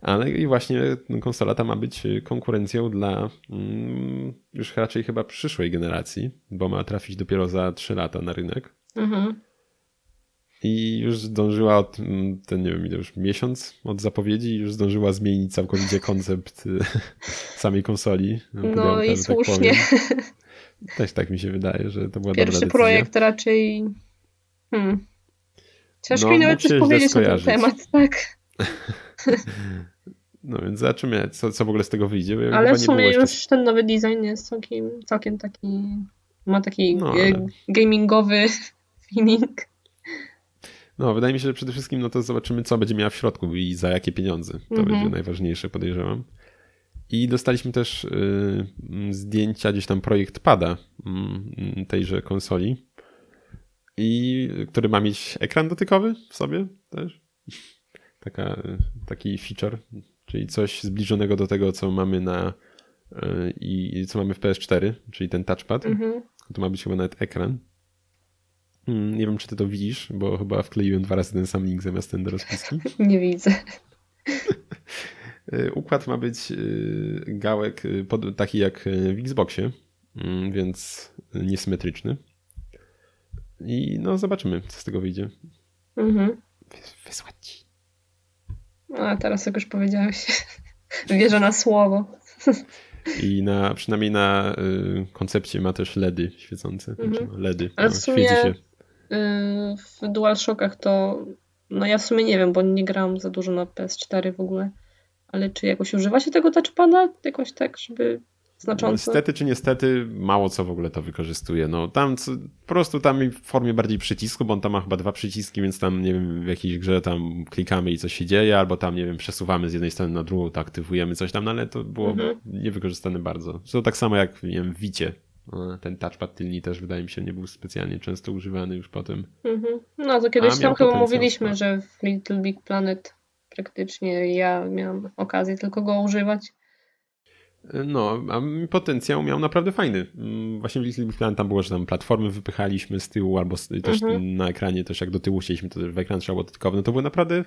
[SPEAKER 2] Ale i właśnie konsola ta ma być y, konkurencją dla mm, już raczej chyba przyszłej generacji, bo ma trafić dopiero za 3 lata na rynek.
[SPEAKER 3] Mhm.
[SPEAKER 2] I już zdążyła od mm, ten, nie wiem, ile już miesiąc od zapowiedzi, i już zdążyła zmienić całkowicie koncept y, samej konsoli.
[SPEAKER 3] No i
[SPEAKER 2] pudełka, że tak
[SPEAKER 3] słusznie.
[SPEAKER 2] powiem. Też tak mi się wydaje, że to była
[SPEAKER 3] Pierwszy projekt raczej... Hmm. Ciężko
[SPEAKER 2] No,
[SPEAKER 3] mi nawet
[SPEAKER 2] mógł się
[SPEAKER 3] coś powiedzieć na ten temat, tak.
[SPEAKER 2] No więc zobaczymy, co, co w ogóle z tego wyjdzie. chyba
[SPEAKER 3] Ale w sumie
[SPEAKER 2] było jeszcze
[SPEAKER 3] już ten nowy design jest całkiem, całkiem taki, ma taki
[SPEAKER 2] No,
[SPEAKER 3] e,
[SPEAKER 2] ale-
[SPEAKER 3] gamingowy feeling.
[SPEAKER 2] No, wydaje mi się, że przede wszystkim no to zobaczymy, co będzie miała w środku i za jakie pieniądze. To
[SPEAKER 3] Mhm.
[SPEAKER 2] będzie najważniejsze, podejrzewam. I dostaliśmy też y, zdjęcia, gdzieś tam projekt pada mm, tejże konsoli, i który ma mieć ekran dotykowy w sobie też. Taka, y, taki feature, czyli coś zbliżonego do tego, co mamy na y, i i co mamy w PS4, czyli ten touchpad.
[SPEAKER 3] Mhm.
[SPEAKER 2] To ma być chyba nawet ekran. Mm, Nie wiem, czy ty to widzisz, bo chyba wkleiłem dwa razy ten sam link zamiast ten do rozpiski.
[SPEAKER 3] Nie widzę.
[SPEAKER 2] Y, Układ ma być y, gałek y, pod, taki jak w Xboxie, mm, więc niesymetryczny. I no zobaczymy, co z tego wyjdzie.
[SPEAKER 3] Mhm.
[SPEAKER 2] Wys- Wysłać ci.
[SPEAKER 3] A teraz jak już powiedziałeś, wierzę na słowo.
[SPEAKER 2] I na, przynajmniej na y, koncepcie ma też LEDy świecące.
[SPEAKER 3] Mhm.
[SPEAKER 2] Znaczy, no, LEDy.
[SPEAKER 3] Ale
[SPEAKER 2] no,
[SPEAKER 3] w sumie-
[SPEAKER 2] świeci się.
[SPEAKER 3] Yy, W DualShockach to, no ja w sumie nie wiem, bo nie grałam za dużo na PS4 w ogóle, ale czy jakoś używa się tego touchpada? Jakoś tak, żeby znacząco?
[SPEAKER 2] Niestety czy niestety mało co w ogóle to wykorzystuje. No tam co, po prostu tam w formie bardziej przycisku, bo on tam ma chyba dwa przyciski, więc tam nie wiem w jakiejś grze tam klikamy i coś się dzieje, albo tam nie wiem przesuwamy z jednej strony na drugą, to aktywujemy coś tam, no ale to było
[SPEAKER 3] Mhm.
[SPEAKER 2] niewykorzystane bardzo. To tak samo jak nie wiem w Wicie. No, Ten touchpad tylny też wydaje mi się nie był specjalnie często używany już potem.
[SPEAKER 3] Mhm. No to kiedyś
[SPEAKER 2] A,
[SPEAKER 3] tam chyba mówiliśmy,
[SPEAKER 2] sporo.
[SPEAKER 3] że w Little Big Planet praktycznie ja miałam okazję tylko go używać.
[SPEAKER 2] No, a potencjał miał naprawdę fajny. Mm, właśnie w Little Big Planet tam było, że tam platformy wypychaliśmy z tyłu, albo też mhm. na ekranie też jak do tyłu chcieliśmy, to w ekran trzeba było dodatkowy. No to było naprawdę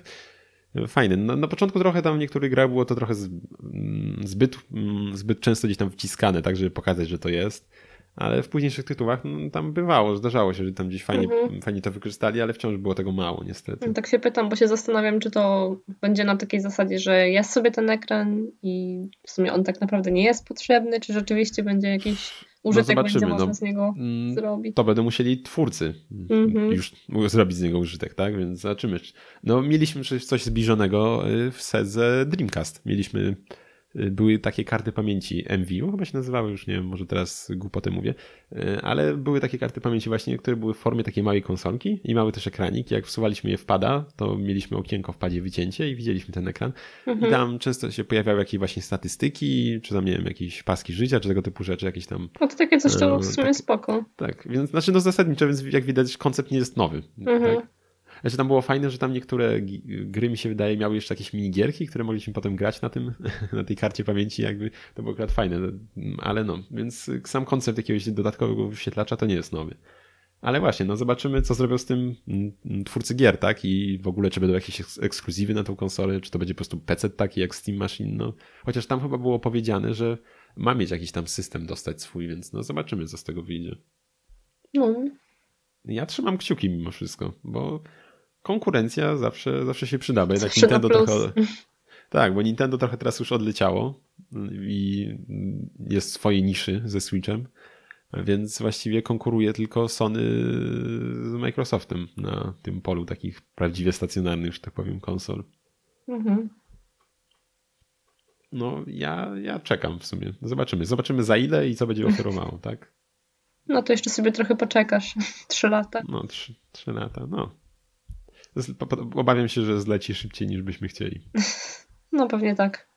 [SPEAKER 2] fajne. Na, na, początku trochę tam w niektórych grach było to trochę mm, zbyt, mm, zbyt często gdzieś tam wciskane, tak żeby pokazać, że to jest ale w późniejszych tytułach no, tam bywało, zdarzało się, że tam gdzieś fajnie, mhm. fajnie to wykorzystali, ale wciąż było tego mało niestety.
[SPEAKER 3] Tak się pytam, bo się zastanawiam, czy to będzie na takiej zasadzie, że jest sobie ten ekran i w sumie on tak naprawdę nie jest potrzebny, czy rzeczywiście będzie jakiś użytek no będzie można no, z niego mm, zrobić.
[SPEAKER 2] To będą musieli twórcy mhm. już zrobić z niego użytek, tak? Więc zobaczymy. No mieliśmy coś zbliżonego y, w sedze Dreamcast. Mieliśmy były takie karty pamięci MVU, chyba się nazywały, już nie wiem, może teraz głupotę mówię, e, ale były takie karty pamięci właśnie, które były w formie takiej małej konsolki i mały też ekranik. Jak wsuwaliśmy je w pada, to mieliśmy okienko w padzie wycięcie i widzieliśmy ten ekran. Mhm. I tam często się pojawiały jakieś właśnie statystyki, czy tam, nie wiem, jakieś paski życia, czy tego typu rzeczy, jakieś tam...
[SPEAKER 3] No to takie coś to w sumie tak, spoko.
[SPEAKER 2] Tak, więc znaczy no zasadniczo, więc jak widać koncept nie jest nowy. Mhm. Tak? Znaczy tam było fajne, że tam niektóre gry mi się wydaje miały jeszcze jakieś minigierki, które mogliśmy potem grać na tym, na tej karcie pamięci, jakby to było akurat fajne, ale no, więc sam koncept jakiegoś dodatkowego wyświetlacza to nie jest nowy. Ale właśnie, no zobaczymy, co zrobią z tym mm, twórcy gier, tak? I w ogóle, czy będą jakieś ekskluzywy na tą konsolę, czy to będzie po prostu PC taki jak Steam Machine, no. Chociaż tam chyba było powiedziane, że ma mieć jakiś tam system dostać swój, więc no zobaczymy, co z tego wyjdzie. No. Ja trzymam kciuki mimo wszystko, bo konkurencja zawsze, zawsze się przyda, bo jednak Nintendo trochę... Tak, bo Nintendo trochę teraz już odleciało i jest w swojej niszy ze Switchem, więc właściwie konkuruje tylko Sony z Microsoftem na tym polu takich prawdziwie stacjonarnych, że tak powiem, konsol. Mhm. No, ja, ja czekam w sumie. Zobaczymy. Zobaczymy za ile i co będzie oferowało, tak?
[SPEAKER 3] No to jeszcze sobie trochę poczekasz. Trzy lata.
[SPEAKER 2] No, trzy, trzy lata, no. Obawiam się, że zleci szybciej niż byśmy chcieli.
[SPEAKER 3] No pewnie tak.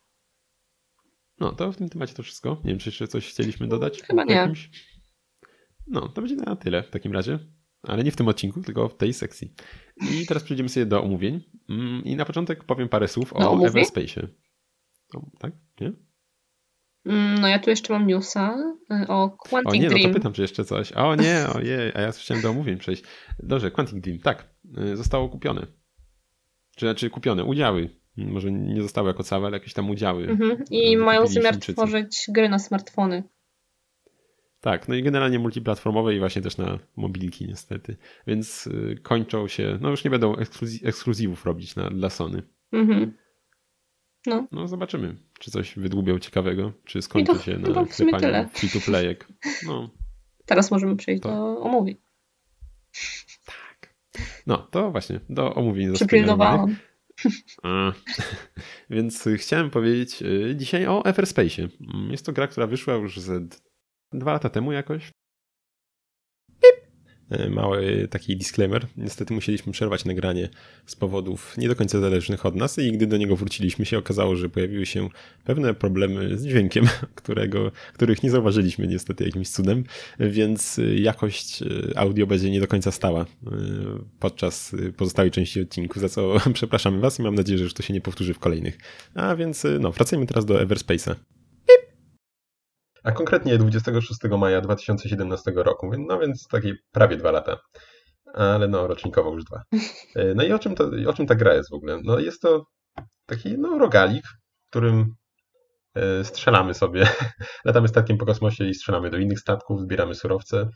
[SPEAKER 2] No to w tym temacie to wszystko. Nie wiem, czy jeszcze coś chcieliśmy dodać?
[SPEAKER 3] Chyba nie.
[SPEAKER 2] No, to będzie na tyle w takim razie. Ale nie w tym odcinku, tylko w tej sekcji. I teraz przejdziemy sobie do omówień. Mm, I na początek powiem parę słów o Everspace'ie. tak? Nie?
[SPEAKER 3] Mm, no ja tu jeszcze mam newsa y, o Quantic
[SPEAKER 2] o nie,
[SPEAKER 3] Dream.
[SPEAKER 2] no to pytam, czy jeszcze coś. O nie, ojej, a ja chciałem do omówień przejść. Dobrze, Quantic Dream, tak, y, zostało kupione. Czy znaczy kupione, udziały. Może nie zostały jako całe, ale jakieś tam udziały. Mhm.
[SPEAKER 3] I mają zamiar tworzyć gry na smartfony.
[SPEAKER 2] Tak, no i generalnie multiplatformowe i właśnie też na mobilki niestety. Więc y, kończą się, no już nie będą ekskluzywów robić na, dla Sony. Mhm. No. no zobaczymy, czy coś wydłubią ciekawego, czy skończy to, się na klepaniu free-to-playek. No.
[SPEAKER 3] Teraz możemy przejść to... do omówień.
[SPEAKER 2] Tak. No, to właśnie, do omówień
[SPEAKER 3] Przypilnowałam.
[SPEAKER 2] Więc chciałem powiedzieć y, dzisiaj o Everspace'ie. Jest to gra, która wyszła już ze dwa lata temu jakoś. E, mały taki disclaimer. Niestety musieliśmy przerwać nagranie z powodów nie do końca zależnych od nas i gdy do niego wróciliśmy się okazało, że pojawiły się pewne problemy z dźwiękiem, którego, których nie zauważyliśmy niestety jakimś cudem, więc jakość e, audio będzie nie do końca stała e, podczas pozostałej części odcinku, za co przepraszamy Was i mam nadzieję, że już to się nie powtórzy w kolejnych. A więc no, wracajmy teraz do Everspace'a
[SPEAKER 1] a konkretnie 26 maja 2017 roku, no więc takie prawie dwa lata. Ale no, rocznikowo już dwa. E, no i o czym, to, o czym ta gra jest w ogóle? No jest to taki no, rogalik, którym e, strzelamy sobie, latamy statkiem po kosmosie i strzelamy do innych statków, zbieramy surowce.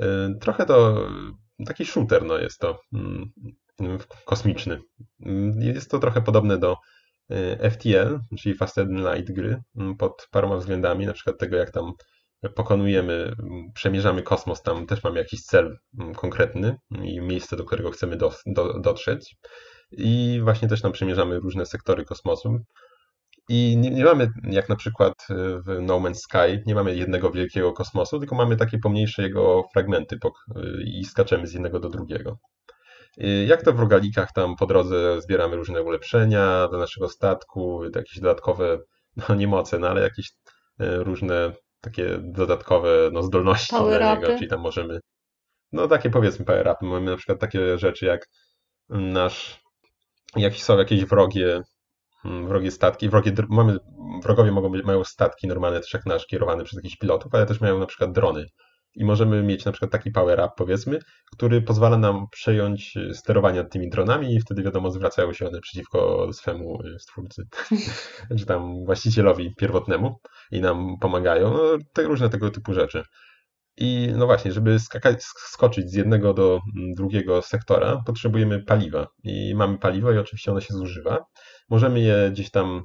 [SPEAKER 1] E, trochę to taki shooter no jest to mm, kosmiczny. Mm, jest to trochę podobne do FTL, czyli Fast and Light gry, pod paroma względami, na przykład tego, jak tam pokonujemy, przemierzamy kosmos, tam też mamy jakiś cel konkretny i miejsce, do którego chcemy do, do, dotrzeć. I właśnie też tam przemierzamy różne sektory kosmosu. I nie, nie, mamy, jak na przykład w No Man's Sky, nie mamy jednego wielkiego kosmosu, tylko mamy takie pomniejsze jego fragmenty y, i skaczemy z jednego do drugiego. Jak to w rogalikach, tam po drodze zbieramy różne ulepszenia do naszego statku, jakieś dodatkowe, no nie moce, no ale jakieś e, różne takie dodatkowe no, zdolności
[SPEAKER 3] na niego,
[SPEAKER 1] czyli tam możemy, no takie powiedzmy power upy, mamy na przykład takie rzeczy jak nasz, jak są jakieś wrogie
[SPEAKER 2] mm, wrogie statki, wrogie, mamy, wrogowie mogą być, mają statki normalne, też jak nasz, kierowane przez jakichś pilotów, ale też mają na przykład drony. I możemy mieć na przykład taki power up, powiedzmy, który pozwala nam przejąć sterowanie nad tymi dronami i wtedy wiadomo, zwracają się one przeciwko swemu stwórcy, czy tam właścicielowi pierwotnemu i nam pomagają. No, te różne tego typu rzeczy. I no właśnie, żeby skakać, skoczyć z jednego do drugiego sektora, potrzebujemy paliwa. I mamy paliwo i oczywiście ono się zużywa. Możemy je gdzieś tam,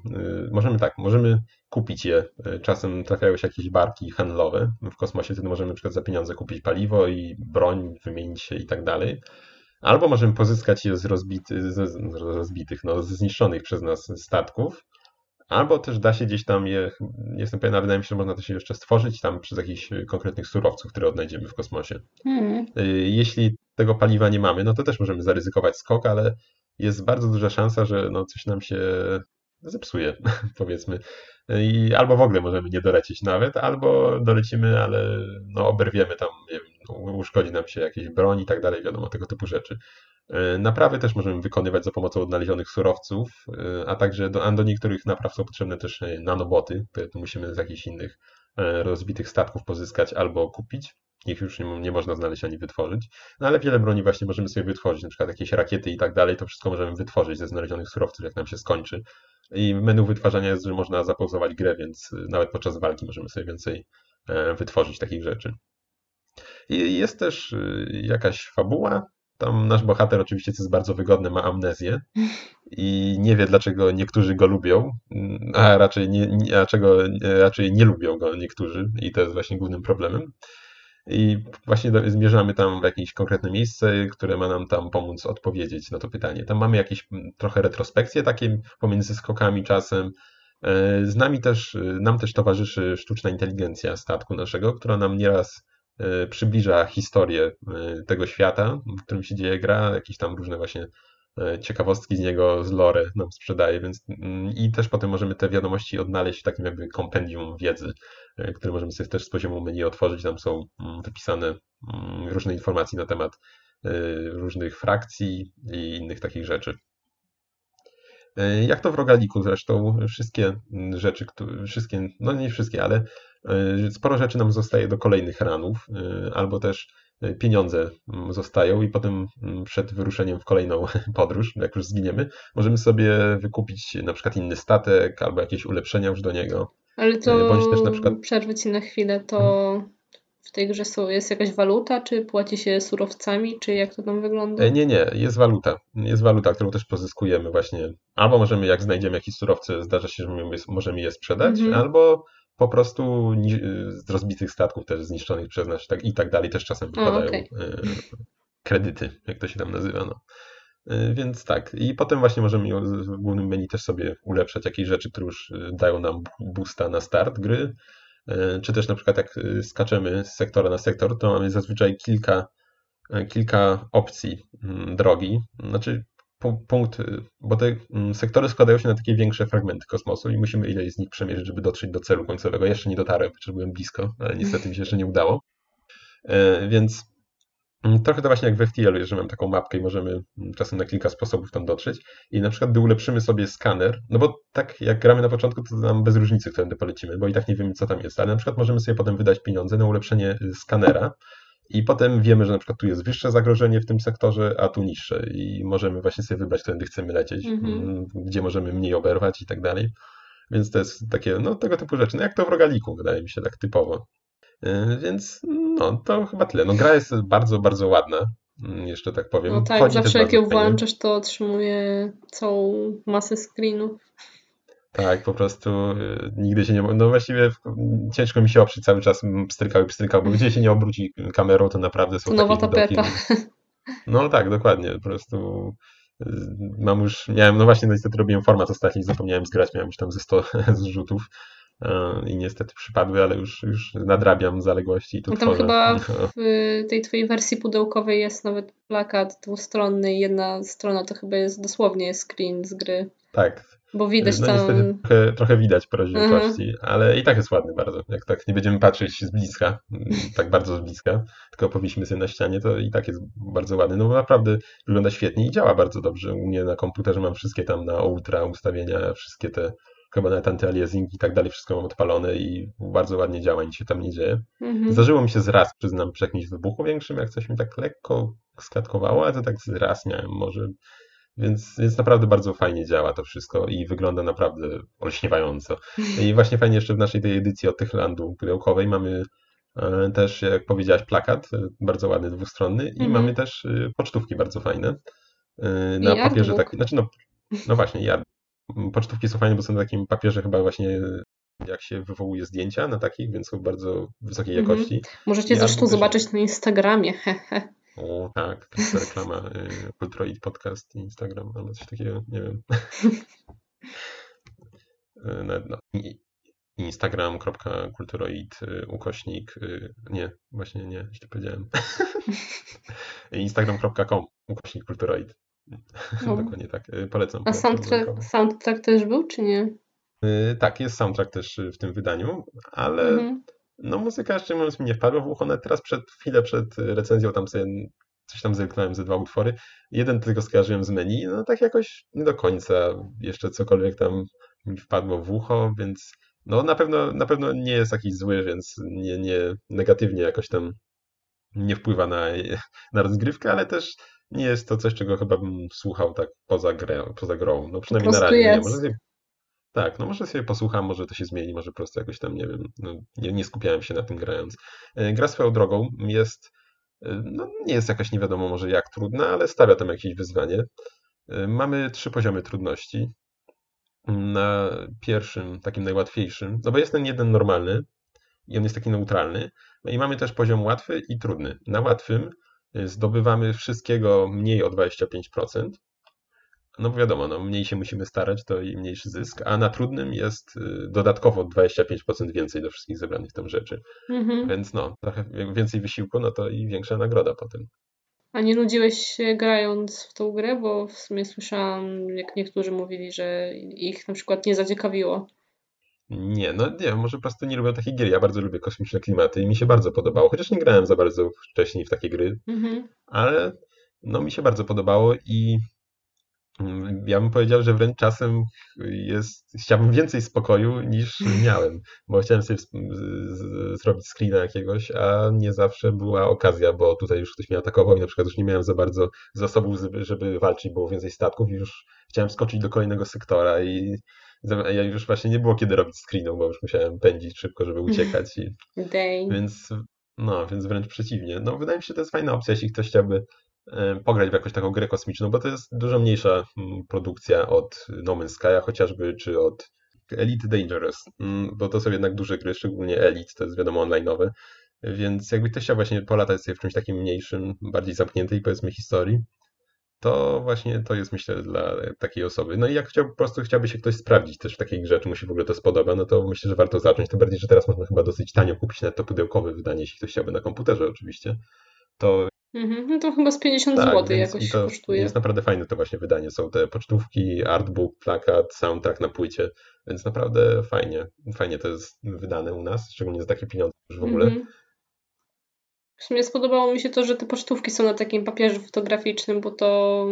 [SPEAKER 2] y, możemy tak, możemy kupić je. Y, czasem trafiają się jakieś barki handlowe w kosmosie, wtedy możemy na przykład za pieniądze kupić paliwo i broń, wymienić się i tak dalej. Albo możemy pozyskać je z, rozbity, z rozbitych, no, z zniszczonych przez nas statków Albo też da się gdzieś tam je, nie jestem pewien, ale wydaje mi się, że można to się jeszcze stworzyć tam przez jakichś konkretnych surowców, które odnajdziemy w kosmosie. Hmm. Y, jeśli tego paliwa nie mamy, no to też możemy zaryzykować skok, ale jest bardzo duża szansa, że no coś nam się zepsuje, powiedzmy. I albo w ogóle możemy nie dolecieć nawet, albo dolecimy, ale no oberwiemy tam, nie wiem, uszkodzi nam się jakieś broń i tak dalej, wiadomo, tego typu rzeczy. E, naprawy też możemy wykonywać za pomocą odnalezionych surowców, e, a także do, a do niektórych napraw są potrzebne też e, nanoboty, które musimy z jakichś innych rozbitych statków pozyskać albo kupić. Ich już nie, nie, można znaleźć ani wytworzyć. No ale wiele broni właśnie możemy sobie wytworzyć, na przykład jakieś rakiety i tak dalej, to wszystko możemy wytworzyć ze znalezionych surowców, jak nam się skończy. I menu wytwarzania jest, że można zapauzować grę, więc nawet podczas walki możemy sobie więcej wytworzyć takich rzeczy. I jest też jakaś fabuła, tam nasz bohater oczywiście, co jest bardzo wygodne, ma amnezję i nie wie, dlaczego niektórzy go lubią, a raczej nie, a czego, raczej nie lubią go niektórzy i to jest właśnie głównym problemem. I właśnie zmierzamy tam w jakieś konkretne miejsce, które ma nam tam pomóc odpowiedzieć na to pytanie. Tam mamy jakieś trochę retrospekcje takie pomiędzy skokami czasem. E, z nami też, nam też towarzyszy sztuczna inteligencja statku naszego, która nam nieraz E, przybliża historię e, tego świata, w którym się dzieje gra, jakieś tam różne właśnie e, ciekawostki z niego, z lore nam sprzedaje, więc mm, i też potem możemy te wiadomości odnaleźć w takim jakby kompendium wiedzy, które możemy sobie też z poziomu menu otworzyć, tam są mm, wypisane mm, różne informacje na temat różnych frakcji i innych takich rzeczy. Jak to w Rogaliku zresztą, wszystkie rzeczy, wszystkie, no nie wszystkie, ale E, sporo rzeczy nam zostaje do kolejnych ranów, e, albo też e, pieniądze mm, zostają i potem mm, przed wyruszeniem w kolejną podróż, jak już zginiemy, możemy sobie wykupić na przykład inny statek albo jakieś ulepszenia już do niego.
[SPEAKER 3] Ale to Bądź też na przykład... przerwę Ci na chwilę, to hmm. w tej grze są, jest jakaś waluta, czy płaci się surowcami, czy jak to tam wygląda?
[SPEAKER 2] Nie, nie, jest waluta. Jest waluta, którą też pozyskujemy właśnie. Albo możemy, jak znajdziemy jakieś surowce, zdarza się, że możemy je sprzedać, mhm. albo po prostu z rozbitych statków też zniszczonych przez nas tak, i tak dalej też czasem wypadają okay. E, kredyty, jak to się tam nazywa. No. E, więc tak. I potem właśnie możemy w głównym menu też sobie ulepszać jakieś rzeczy, które już e, dają nam boosta na start gry. Czy też na przykład jak skaczemy z sektora na sektor, to mamy zazwyczaj kilka, kilka opcji mm, drogi. Znaczy punkt, bo te mm, sektory składają się na takie większe fragmenty kosmosu i musimy ileś z nich przemierzyć, żeby dotrzeć do celu końcowego. Jeszcze nie dotarłem, chociaż byłem blisko, ale niestety mi się jeszcze nie udało. E, więc mm, trochę to właśnie jak w FTL, że mam taką mapkę i możemy mm, czasem na kilka sposobów tam dotrzeć. I na przykład gdy ulepszymy sobie skaner, no bo tak jak gramy na początku, to nam bez różnicy, którędy polecimy, bo i tak nie wiemy, co tam jest, ale na przykład możemy sobie potem wydać pieniądze na ulepszenie y, skanera, i potem wiemy, że na przykład tu jest wyższe zagrożenie w tym sektorze, a tu niższe. I możemy właśnie sobie wybrać, którędy chcemy lecieć, mm-hmm. gdzie możemy mniej oberwać i tak dalej. Więc to jest takie, no tego typu rzeczy. No jak to w rogaliku, wydaje mi się, tak typowo. Yy, więc no to chyba tyle. No gra jest bardzo, bardzo ładna. Mm, jeszcze tak powiem.
[SPEAKER 3] No tak, Chodzi zawsze jak ją włączasz, to otrzymuje całą masę screenów.
[SPEAKER 2] Tak, po prostu y, nigdy się nie. No właściwie ciężko mi się oprzeć cały czas pstrykał i pstrykał, bo gdzie się nie obróci kamerą, to naprawdę są
[SPEAKER 3] Nowa takie tapeta.
[SPEAKER 2] Widoki. No tak, dokładnie. Po prostu y, mam już, miałem, no właśnie, no niestety robiłem format ostatni, zapomniałem zgrać, miałem już tam ze 100 zrzutów i niestety przypadły, ale już, już nadrabiam zaległości i tu
[SPEAKER 3] no tam chyba w y, tej twojej wersji pudełkowej jest nawet plakat dwustronny i jedna strona to chyba jest dosłownie screen z gry.
[SPEAKER 2] Tak,
[SPEAKER 3] Bo widać
[SPEAKER 2] no
[SPEAKER 3] tam...
[SPEAKER 2] niestety trochę, trochę widać po rozdzielczości, mhm. ale i tak jest ładny bardzo. Jak tak nie będziemy patrzeć z bliska, tak bardzo z bliska, tylko powinniśmy sobie na ścianie, to i tak jest bardzo ładny. No bo naprawdę wygląda świetnie i działa bardzo dobrze. U mnie na komputerze mam wszystkie tam na ultra ustawienia, wszystkie te chyba nawet antyaliasing i tak dalej, wszystko mam odpalone i bardzo ładnie działa, nic się tam nie dzieje. Mhm. Zdarzyło mi się z raz, przyznam, przy jakimś wybuchu większym, jak coś mi tak lekko sklatkowało, ale to tak z raz miałem może więc, więc naprawdę bardzo fajnie działa to wszystko i wygląda naprawdę olśniewająco. I właśnie fajnie jeszcze w naszej tej edycji od Tychlandu pudełkowej mamy e, też, jak powiedziałaś, plakat, e, bardzo ładny, dwustronny i mm -hmm. mamy też e, pocztówki bardzo fajne. Na I papierze tak, znaczy no, no właśnie, ja, pocztówki są fajne, bo są na takim papierze chyba właśnie jak się wywołuje zdjęcia na takich, więc są bardzo wysokiej mhm. jakości. Mm.
[SPEAKER 3] Możecie zresztą zobaczyć na Instagramie.
[SPEAKER 2] O, tak, to jest reklama y, Kulturoid Podcast Instagram albo coś takiego, nie wiem. y, no, Instagram.kulturoid y, ukośnik, nie, właśnie nie, źle powiedziałem. Instagram.com ukośnik kulturoid. No. Dokładnie tak, polecam.
[SPEAKER 3] A soundtrack, soundtrack też był, czy nie?
[SPEAKER 2] Tak, jest soundtrack też w tym wydaniu, ale mhm. No muzyka, szczerze mówiąc, mi nie wpadła w ucho. Nawet teraz przed chwilę przed recenzją tam sobie coś tam zerknąłem ze dwa utwory. Jeden tylko skojarzyłem z menu, no tak jakoś nie do końca jeszcze cokolwiek tam mi wpadło w ucho, więc no na pewno, na pewno nie jest jakiś zły, więc nie, nie negatywnie jakoś tam nie wpływa na, na rozgrywkę, ale też nie jest to coś, czego chyba bym słuchał tak poza, grę, poza grą. No przynajmniej na razie. Nie. Może tak, no może sobie posłucham, może to się zmieni, może po prostu jakoś tam, nie wiem, no, nie, nie skupiałem się na tym grając. E, gra swoją drogą jest, e, no nie jest jakaś nie wiadomo może jak trudna, ale stawia tam jakieś wyzwanie. E, mamy trzy poziomy trudności. Na pierwszym, takim najłatwiejszym, no bo jest ten jeden normalny i on jest taki neutralny. No i mamy też poziom łatwy i trudny. Na łatwym zdobywamy wszystkiego mniej o 25%. No wiadomo, no, mniej się musimy starać, to i mniejszy zysk, a na trudnym jest y, dodatkowo 25% więcej do wszystkich zebranych tam rzeczy. Mhm. Więc no, trochę więcej wysiłku, no to i większa nagroda potem.
[SPEAKER 3] A nie nudziłeś się grając w tą grę? Bo w sumie słyszałam, jak niektórzy mówili, że ich na przykład nie zaciekawiło.
[SPEAKER 2] Nie, no nie, może po prostu nie lubię takich gier. Ja bardzo lubię kosmiczne klimaty i mi się bardzo podobało, chociaż nie grałem za bardzo wcześniej w takie gry, mhm. ale no mi się bardzo podobało i ja bym powiedział, że wręcz czasem jest, chciałbym więcej spokoju niż miałem, bo chciałem sobie zrobić screena jakiegoś, a nie zawsze była okazja, bo tutaj już ktoś mnie atakował i na przykład już nie miałem za bardzo zasobów, żeby walczyć, było więcej statków i już chciałem skoczyć do kolejnego sektora i ja już właśnie nie było kiedy robić screenów, bo już musiałem pędzić szybko, żeby uciekać. I, więc no, więc wręcz przeciwnie. No, wydaje mi się, że to jest fajna opcja, jeśli ktoś chciałby pograć w jakąś taką grę kosmiczną, bo to jest dużo mniejsza mm, produkcja od No Man's Sky'a chociażby, czy od Elite Dangerous, mm, bo to są jednak duże gry, szczególnie Elite, to jest wiadomo online'owe, więc jakby ktoś chciał właśnie polatać sobie w czymś takim mniejszym, bardziej zamkniętej powiedzmy historii, to właśnie to jest myślę dla takiej osoby. No i jak chciał, po prostu chciałby się ktoś sprawdzić też w takiej grze, czy mu się w ogóle to spodoba, no to myślę, że warto zacząć, tym bardziej, że teraz można chyba dosyć tanio kupić na to pudełkowe wydanie, jeśli ktoś chciałby na komputerze oczywiście, to
[SPEAKER 3] Mhm, no to chyba z 50 tak, zł jakoś to kosztuje.
[SPEAKER 2] Jest naprawdę fajne to właśnie wydanie. Są te pocztówki, artbook, plakat, soundtrack na płycie, więc naprawdę fajnie. Fajnie to jest wydane u nas, szczególnie za takie pieniądze już w ogóle. Mhm.
[SPEAKER 3] W sumie spodobało mi się to, że te pocztówki są na takim papierze fotograficznym, bo to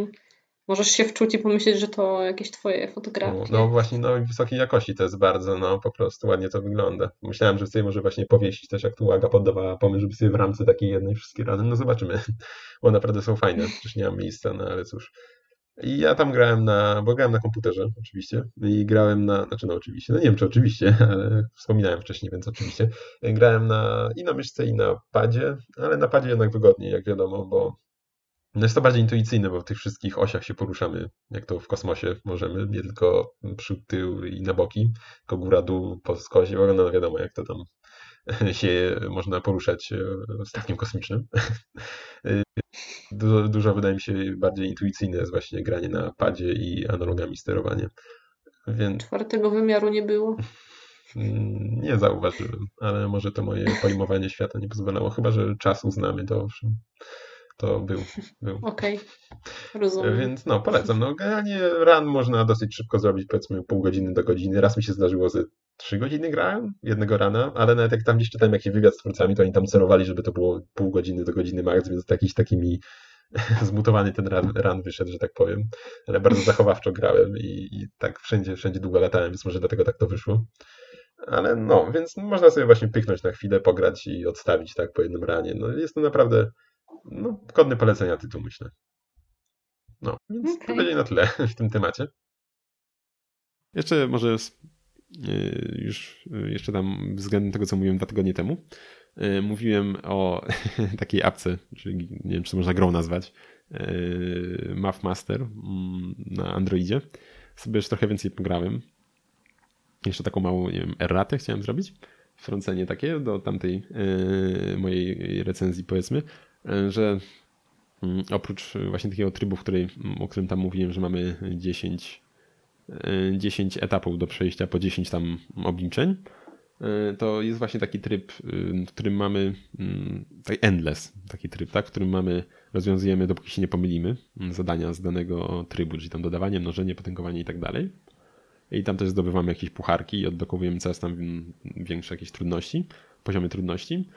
[SPEAKER 3] możesz się wczuć i pomyśleć, że to jakieś twoje fotografie.
[SPEAKER 2] No, no właśnie, no wysokiej jakości to jest bardzo, no po prostu ładnie to wygląda. Myślałem, że sobie może właśnie powiesić też, jak tu Łaga poddawała pomysł, żeby sobie w ramce takiej jednej wszystkie razem, no zobaczymy, bo naprawdę są fajne, przecież nie mam miejsca, no ale cóż. I ja tam grałem na, bo grałem na komputerze oczywiście i grałem na, znaczy no oczywiście, no nie wiem czy oczywiście, ale wspominałem wcześniej, więc oczywiście. Grałem na, i na myszce i na padzie, ale na padzie jednak wygodniej, jak wiadomo, bo no jest to bardziej intuicyjne, bo w tych wszystkich osiach się poruszamy, jak to w kosmosie możemy, nie tylko przód, tył i na boki, tylko góra, dół, po skosie, bo no wiadomo jak to tam się można poruszać e, statkiem kosmicznym. Dużo, dużo wydaje mi się bardziej intuicyjne jest właśnie granie na padzie i analogami sterowanie.
[SPEAKER 3] Więc... Czwartego wymiaru nie było.
[SPEAKER 2] Nie zauważyłem, ale może to moje pojmowanie świata nie pozwalało, chyba że czas uznamy to owszem
[SPEAKER 1] to był. był.
[SPEAKER 3] Okej, rozumiem.
[SPEAKER 1] Więc no, polecam. No, generalnie run można dosyć szybko zrobić, powiedzmy pół godziny do godziny. Raz mi się zdarzyło, że trzy godziny grałem, jednego rana, ale nawet jak tam gdzieś czytałem jakiś wywiad z twórcami, to oni tam celowali, żeby to było pół godziny do godziny max, więc jakiś taki mi zmutowany ten run, run wyszedł, że tak powiem. Ale bardzo zachowawczo grałem i, i tak wszędzie, wszędzie długo latałem, więc może dlatego tak to wyszło. Ale no, więc można sobie właśnie pyknąć na chwilę, pograć i odstawić tak po jednym ranie. No jest to naprawdę no, godny polecenia tytuł, myślę. No, więc okay. to będzie na tyle w tym temacie.
[SPEAKER 2] Jeszcze może y, już y, jeszcze tam względem tego, co mówiłem dwa tygodnie temu, y, mówiłem o takiej apce, czyli nie wiem, czy to można grą nazwać, Math Master mm, na Androidzie. Sobie już trochę więcej pograłem. Jeszcze taką małą, nie wiem, erratę chciałem zrobić. Wtrącenie takie do tamtej mojej recenzji, powiedzmy, że mm, oprócz właśnie takiego trybu, której, o którym tam mówiłem, że mamy 10 10 etapów do przejścia po 10 tam obliczeń, e, to jest właśnie taki tryb, w którym mamy mm, taki endless, taki tryb, tak, w którym mamy, rozwiązujemy, dopóki się nie pomylimy, mm, zadania z danego trybu, czyli tam dodawanie, mnożenie, potęgowanie i tak dalej. I tam też zdobywamy jakieś pucharki i odblokowujemy coraz tam większe jakieś trudności, poziomy trudności.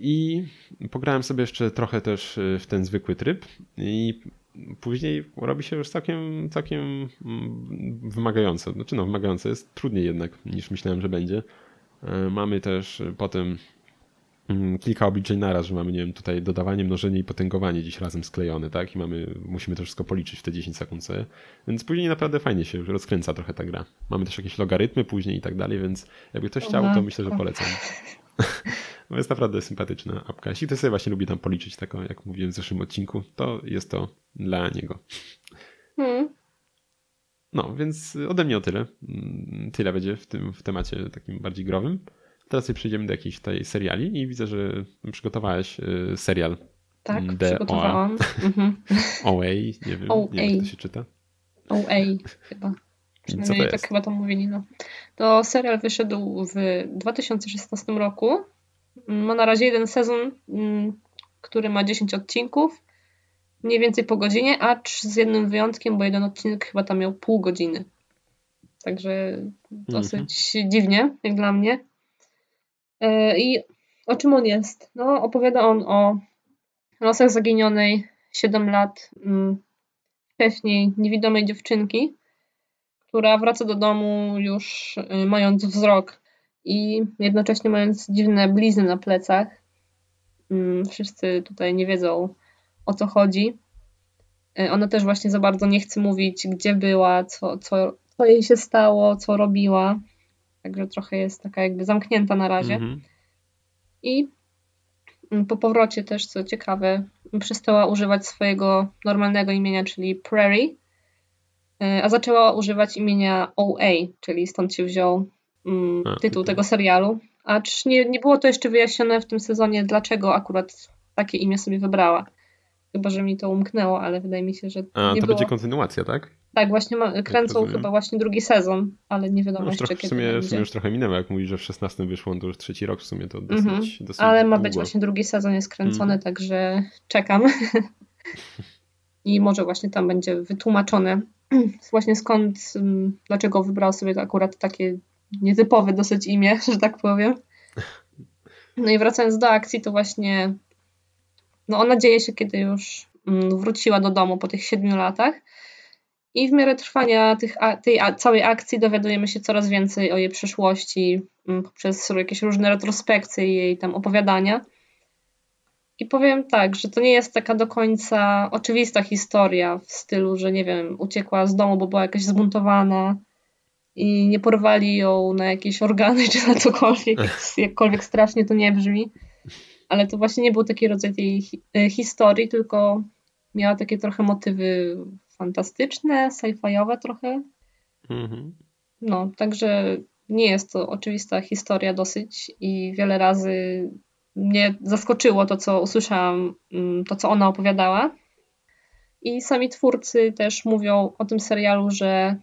[SPEAKER 2] I pograłem sobie jeszcze trochę też e, w ten zwykły tryb i później robi się już całkiem, całkiem mm, wymagające. Znaczy no, wymagające jest trudniej jednak niż myślałem, że będzie. E, mamy też potem mm, kilka obliczeń naraz, że mamy, nie wiem, tutaj dodawanie, mnożenie i potęgowanie dziś razem sklejone, tak? I mamy, musimy to wszystko policzyć w te 10 sekund sobie. Więc później naprawdę fajnie się rozkręca trochę ta gra. Mamy też jakieś logarytmy później i tak dalej, więc jakby ktoś chciał, to myślę, że polecam. No jest naprawdę sympatyczna apka. Jeśli ktoś sobie właśnie lubi tam policzyć, taką jak mówiłem w zeszłym odcinku, to jest to dla niego. Hmm. No, więc ode mnie o tyle. Mm, tyle będzie w tym w temacie takim bardziej growym. Teraz sobie przejdziemy do jakiejś tej seriali i widzę, że przygotowałeś y, serial.
[SPEAKER 3] Tak, The przygotowałam. Mhm.
[SPEAKER 2] OA, nie wiem, OA. nie wiem, jak to się czyta.
[SPEAKER 3] OA chyba. Przynajmniej tak chyba to mówili. No. To serial wyszedł w 2016 roku ma na razie jeden sezon, mm, który ma 10 odcinków, mniej więcej po godzinie, acz z jednym wyjątkiem, bo jeden odcinek chyba tam miał pół godziny. Także dosyć mhm. dziwnie, jak dla mnie. E, I o czym on jest? No, opowiada on o losach zaginionej 7 lat mm, wcześniej niewidomej dziewczynki, która wraca do domu już y, mając wzrok i jednocześnie mając dziwne blizny na plecach. Mm, wszyscy tutaj nie wiedzą o co chodzi. E, ona też właśnie za bardzo nie chce mówić, gdzie była, co, co, co jej się stało, co robiła. Także trochę jest taka jakby zamknięta na razie. Mhm. I mm, po powrocie też, co ciekawe, przestała używać swojego normalnego imienia, czyli Prairie, a zaczęła używać imienia OA, czyli stąd się wziął mm, tytuł tego serialu. Acz nie, nie było to jeszcze wyjaśnione w tym sezonie, dlaczego akurat takie imię sobie wybrała. Chyba, że mi to umknęło, ale wydaje mi się, że.
[SPEAKER 2] A,
[SPEAKER 3] nie
[SPEAKER 2] to
[SPEAKER 3] było.
[SPEAKER 2] będzie kontynuacja, tak?
[SPEAKER 3] Tak, właśnie ma, kręcą chyba właśnie drugi sezon, ale nie wiadomo no, jeszcze
[SPEAKER 2] trochę,
[SPEAKER 3] kiedy.
[SPEAKER 2] W sumie, w sumie już trochę minęło, jak mówisz, że w 16 wyszło, to już trzeci rok w sumie to dosyć. Mm -hmm. dosyć
[SPEAKER 3] ale ma
[SPEAKER 2] długo.
[SPEAKER 3] być właśnie drugi sezon jest kręcony, mm. także czekam. I może właśnie tam będzie wytłumaczone właśnie skąd, mm, dlaczego wybrał sobie akurat takie nietypowe dosyć imię, że tak powiem. No i wracając do akcji, to właśnie no ona dzieje się, kiedy już mm, wróciła do domu po tych siedmiu latach. I w miarę trwania tych, tej całej akcji dowiadujemy się coraz więcej o jej przeszłości mm, poprzez jakieś różne retrospekcje i jej tam opowiadania. I powiem tak, że to nie jest taka do końca oczywista historia w stylu, że nie wiem, uciekła z domu, bo była jakaś zbuntowana, i nie porwali ją na jakieś organy czy na cokolwiek, jakkolwiek strasznie to nie brzmi. Ale to właśnie nie był taki rodzaj tej e, historii, tylko miała takie trochę motywy fantastyczne, sci-fiowe trochę. Mhm. No, także nie jest to oczywista historia dosyć i wiele razy mnie zaskoczyło to, co usłyszałam, mm, to, co ona opowiadała. I sami twórcy też mówią o tym serialu, że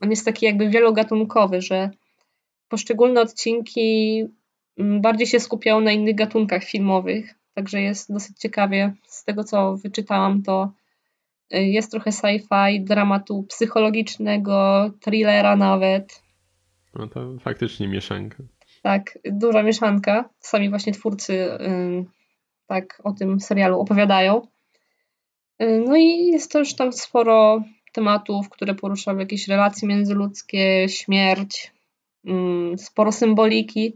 [SPEAKER 3] on jest taki jakby wielogatunkowy, że poszczególne odcinki mm, bardziej się skupiają na innych gatunkach filmowych, także jest dosyć ciekawie. Z tego co wyczytałam, to y, jest trochę sci-fi, dramatu psychologicznego, thrillera nawet.
[SPEAKER 2] No to faktycznie mieszanka.
[SPEAKER 3] Tak, duża mieszanka. Sami właśnie twórcy tak o tym serialu opowiadają. No i jest też tam sporo tematów, które poruszały jakieś relacje międzyludzkie, śmierć, sporo symboliki.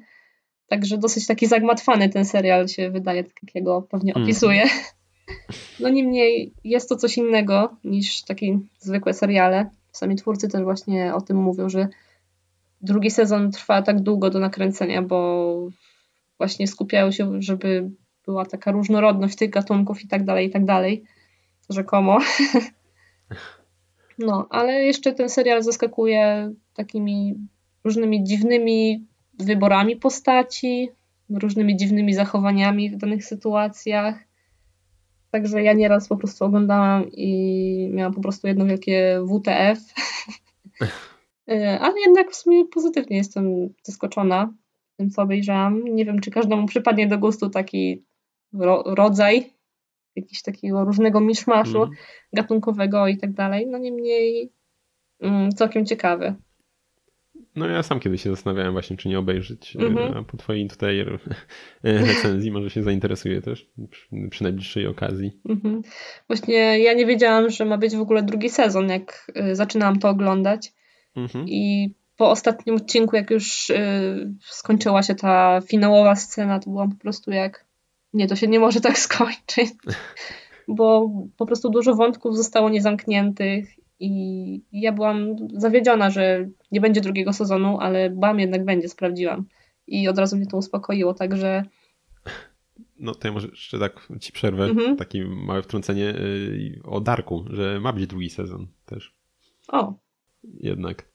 [SPEAKER 3] Także dosyć taki zagmatwany ten serial się wydaje, tak jak jego pewnie mhm. opisuję. No niemniej jest to coś innego niż takie zwykłe seriale. Sami twórcy też właśnie o tym mówią, że drugi sezon trwa tak długo do nakręcenia, bo właśnie skupiają się, żeby była taka różnorodność tych gatunków i tak dalej, i tak dalej. Rzekomo. No, ale jeszcze ten serial zaskakuje takimi różnymi dziwnymi wyborami postaci, różnymi dziwnymi zachowaniami w danych sytuacjach. Także ja nieraz po prostu oglądałam i miałam po prostu jedno wielkie WTF. E, ale jednak w sumie pozytywnie jestem zaskoczona tym, co obejrzałam. Nie wiem, czy każdemu przypadnie do gustu taki ro rodzaj jakiś takiego różnego miszmaszu mm. gatunkowego i tak dalej. No niemniej mm, całkiem ciekawy.
[SPEAKER 2] No ja sam kiedyś się zastanawiałem właśnie, czy nie obejrzeć, mm -hmm. a po twojej tutaj recenzji może się zainteresuje też przy, najbliższej okazji. Mm -hmm.
[SPEAKER 3] Właśnie ja nie wiedziałam, że ma być w ogóle drugi sezon, jak zaczynałam to oglądać. -hmm. I po ostatnim odcinku, jak już y, skończyła się ta finałowa scena, to byłam po prostu jak nie, to się nie może tak skończyć. Bo po prostu dużo wątków zostało niezamkniętych i ja byłam zawiedziona, że nie będzie drugiego sezonu, ale bam, jednak będzie, sprawdziłam. I od razu mnie to uspokoiło, także.
[SPEAKER 2] No to ja może jeszcze tak ci przerwę, mhm. takie małe wtrącenie y, o Darku, że ma być drugi sezon też.
[SPEAKER 3] O.
[SPEAKER 2] Jednak.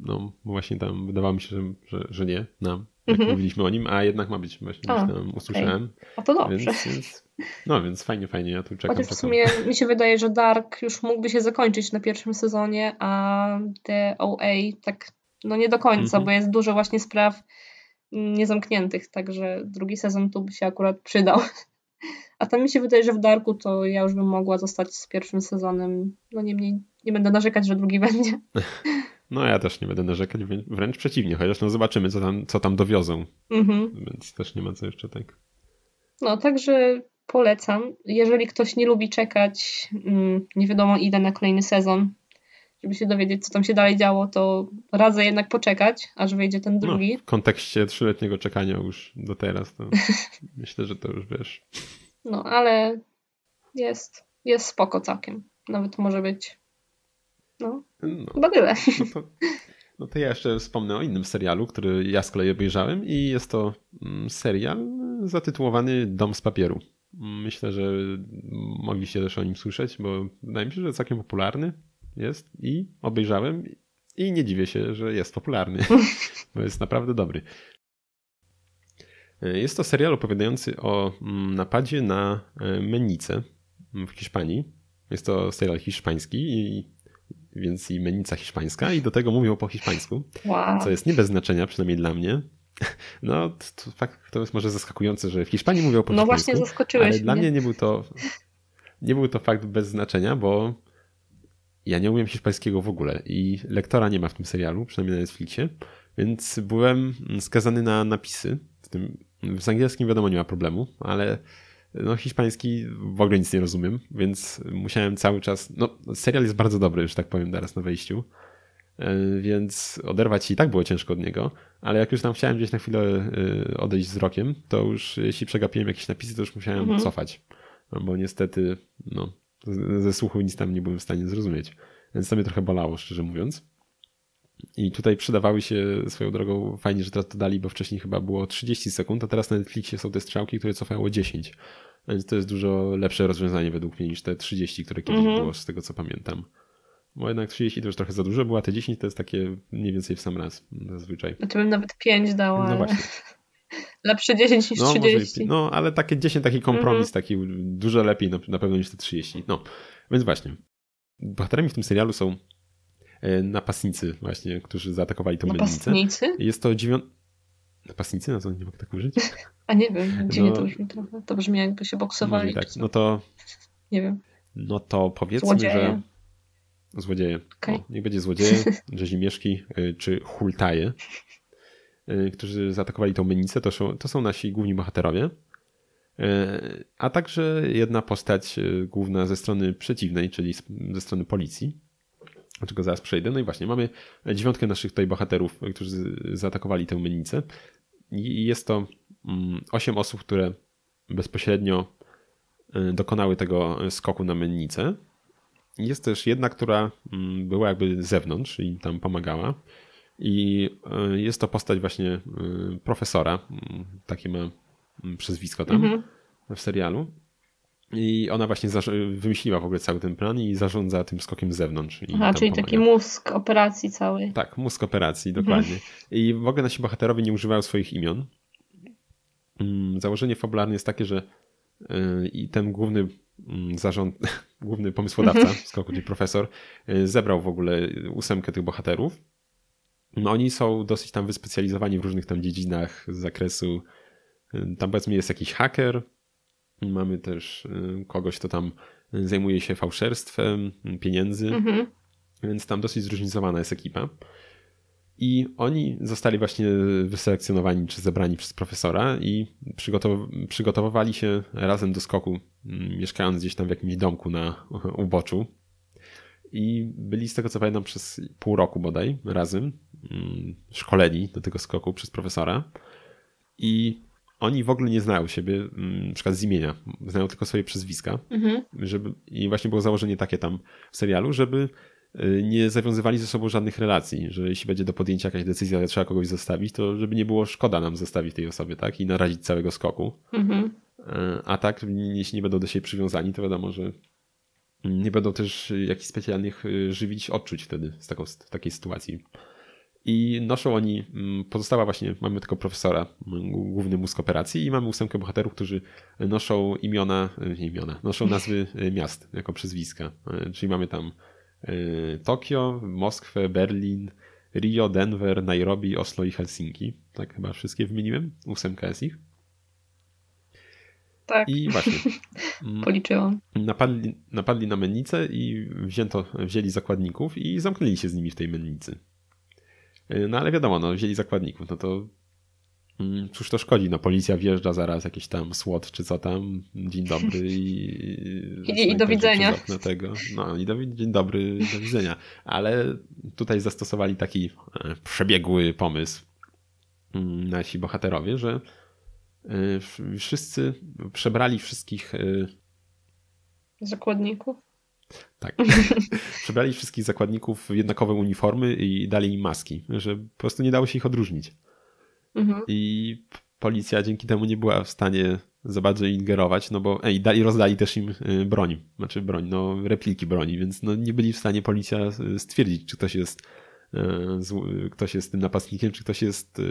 [SPEAKER 2] No właśnie tam wydawało mi się, że, że, że nie nam, jak mhm. mówiliśmy o nim, a jednak ma być, właśnie o, tam usłyszałem. Okay.
[SPEAKER 3] A to dobrze.
[SPEAKER 2] Więc, więc, no więc fajnie, fajnie, ja tu czekam.
[SPEAKER 3] Chociaż w sumie mi się wydaje, że Dark już mógłby się zakończyć na pierwszym sezonie, a The OA tak no nie do końca, mhm. bo jest dużo właśnie spraw niezamkniętych, także drugi sezon tu by się akurat przydał. A tam mi się wydaje, że w Darku to ja już bym mogła zostać z pierwszym sezonem. No niemniej nie będę narzekać, że drugi będzie.
[SPEAKER 2] No ja też nie będę narzekać, wręcz przeciwnie, chociaż no zobaczymy, co tam, co tam dowiozą. Mhm. Więc też nie ma co jeszcze tak.
[SPEAKER 3] No, także polecam. Jeżeli ktoś nie lubi czekać, mm, nie wiadomo ile na kolejny sezon, żeby się dowiedzieć, co tam się dalej działo, to radzę jednak poczekać, aż wyjdzie ten no, drugi.
[SPEAKER 2] No, w kontekście trzyletniego czekania już do teraz, to myślę, że to już wiesz.
[SPEAKER 3] No, ale jest, jest spoko całkiem. Nawet może być no, no. chyba tyle.
[SPEAKER 2] No to, no to ja jeszcze wspomnę o innym serialu, który ja z kolei obejrzałem i jest to mm, serial zatytułowany Dom z papieru. Myślę, że mogliście też o nim słyszeć, bo wydaje mi się, że całkiem popularny jest i obejrzałem i nie dziwię się, że jest popularny, bo jest naprawdę dobry. Jest to serial opowiadający o mm, napadzie na e, mennicę w Hiszpanii. Jest to serial hiszpański i więc i menica hiszpańska i do tego mówią po hiszpańsku, wow. co jest nie bez znaczenia, przynajmniej dla mnie. No, to, fakt, to jest może zaskakujące, że w Hiszpanii mówią po
[SPEAKER 3] no
[SPEAKER 2] hiszpańsku.
[SPEAKER 3] No właśnie zaskoczyłeś
[SPEAKER 2] Ale dla mnie nie był to nie był to fakt bez znaczenia, bo ja nie umiem hiszpańskiego w ogóle i lektora nie ma w tym serialu, przynajmniej na Netflixie, więc byłem skazany na napisy. W tym z angielskim wiadomo nie ma problemu, ale no hiszpański w ogóle nic nie rozumiem, więc musiałem cały czas, no serial jest bardzo dobry, już tak powiem teraz na wejściu, e, więc oderwać się i tak było ciężko od niego, ale jak już tam chciałem gdzieś na chwilę e, odejść wzrokiem, to już jeśli przegapiłem jakieś napisy, to już musiałem mhm. cofać, no, bo niestety no, ze słuchu nic tam nie byłem w stanie zrozumieć, więc to mnie trochę bolało, szczerze mówiąc. I tutaj przydawały się swoją drogą, fajnie, że teraz to dali, bo wcześniej chyba było 30 sekund, a teraz na Netflixie są te strzałki, które cofają 10. Więc to jest dużo lepsze rozwiązanie według mnie niż te 30, które kiedyś mm -hmm. było, z tego co pamiętam. Bo jednak 30 to już trochę za dużo było, a te 10 to jest takie mniej więcej w sam raz zazwyczaj.
[SPEAKER 3] To bym nawet 5 dała. No właśnie. Lepsze 10 niż no, 30.
[SPEAKER 2] Może, no, ale takie 10, taki kompromis, mm -hmm. taki dużo lepiej na, na pewno niż te 30. No, więc właśnie. Bohaterami w tym serialu są napastnicy właśnie, którzy zaatakowali tą.
[SPEAKER 3] Napastnicy?
[SPEAKER 2] Jest to dziewiąty Napastnicy? No to nie mogę tak użyć?
[SPEAKER 3] A nie wiem, dziwnie no, to brzmi trochę. To brzmi jakby się boksowali.
[SPEAKER 2] Tak, no to...
[SPEAKER 3] Nie wiem.
[SPEAKER 2] No to powiedzmy,
[SPEAKER 3] Złodzieje.
[SPEAKER 2] że... Złodzieje.
[SPEAKER 3] Okay.
[SPEAKER 2] O, niech będzie złodzieje, rzezimieszki y, czy hultaje, y, którzy zaatakowali tą mennicę. To są, to są nasi główni bohaterowie. A także jedna postać główna ze strony przeciwnej, czyli ze strony policji. Do czego zaraz przejdę. No i właśnie, mamy dziewiątkę naszych tutaj bohaterów, którzy zaatakowali tę mennicę. I jest to mm, osiem osób, które bezpośrednio dokonały tego skoku na mennicę. Jest też jedna, która mm, była jakby z zewnątrz i tam pomagała. I e, jest to postać właśnie profesora, mm, takie ma mm, przezwisko tam mhm. w serialu. I ona właśnie wymyśliła w ogóle cały ten plan i zarządza tym skokiem z zewnątrz.
[SPEAKER 3] Aha, czyli
[SPEAKER 2] pomaga.
[SPEAKER 3] taki mózg operacji całej.
[SPEAKER 2] Tak, mózg operacji, dokładnie. Mhm. I w ogóle nasi bohaterowie nie używają swoich imion. Założenie fabularne jest takie, że e, i ten główny Mm, zarząd, główny pomysłodawca mhm. skoku, czyli profesor, y, zebrał w ogóle ósemkę tych bohaterów. No, oni są dosyć tam wyspecjalizowani w różnych tam dziedzinach z zakresu. Y, tam powiedzmy jest jakiś haker, mamy też y, kogoś, kto tam zajmuje się fałszerstwem pieniędzy, mhm. więc tam dosyć zróżnicowana jest ekipa. I oni zostali właśnie wyselekcjonowani czy zebrani przez profesora i przygotow- przygotowywali się razem do skoku, mieszkając gdzieś tam w jakimś domku na uboczu. I byli z tego co pamiętam przez pół roku bodaj razem, szkoleni do tego skoku przez profesora. I oni w ogóle nie znają siebie, mm, na przykład z imienia, znają tylko swoje przezwiska. Mhm. Żeby, I właśnie było założenie takie tam w serialu, żeby Y, nie zawiązywali ze sobą żadnych relacji, że jeśli będzie do podjęcia jakaś decyzja, że trzeba kogoś zostawić, to żeby nie było szkoda nam zostawić tej osoby, tak? I narazić całego skoku. Mhm. Y, a tak, jeśli nie będą do siebie przywiązani, to wiadomo, że nie będą też jakichś specjalnych y, żywić odczuć wtedy z taką, w takiej sytuacji. I noszą oni, mm, pozostała właśnie, mamy tylko profesora, mm, główny mózg operacji i mamy ósemkę bohaterów, którzy noszą imiona, imiona, noszą nazwy miast jako przezwiska. Czyli mamy tam Tokio, Moskwę, Berlin, Rio, Denver, Nairobi, Oslo i Helsinki. Tak chyba wszystkie wymieniłem. Ósemka jest ich.
[SPEAKER 3] Tak.
[SPEAKER 2] I właśnie.
[SPEAKER 3] Policzyłam.
[SPEAKER 2] Napadli, napadli na mennicę i wzięto, wzięli zakładników i zamknęli się z nimi w tej mennicy. Y, no ale wiadomo, no, wzięli zakładników, no to Mm, cóż to szkodzi, no policja wjeżdża zaraz, jakiś tam SWAT czy co tam, dzień dobry i...
[SPEAKER 3] I, i do widzenia.
[SPEAKER 2] Tego. No i do, dzień dobry, do widzenia. Ale tutaj zastosowali taki e, przebiegły pomysł mm, nasi bohaterowie, że e, wszyscy przebrali wszystkich... E,
[SPEAKER 3] zakładników?
[SPEAKER 2] Tak. przebrali wszystkich zakładników w jednakowe uniformy i dali im maski, że po prostu nie dało się ich odróżnić. Mhm. I policja dzięki temu nie była w stanie za bardzo ingerować, no bo ej, dali, rozdali też im y, broń, znaczy broń, no repliki broni, więc no nie byli w stanie policja y, stwierdzić, czy ktoś jest y, ktoś jest tym napastnikiem, czy ktoś jest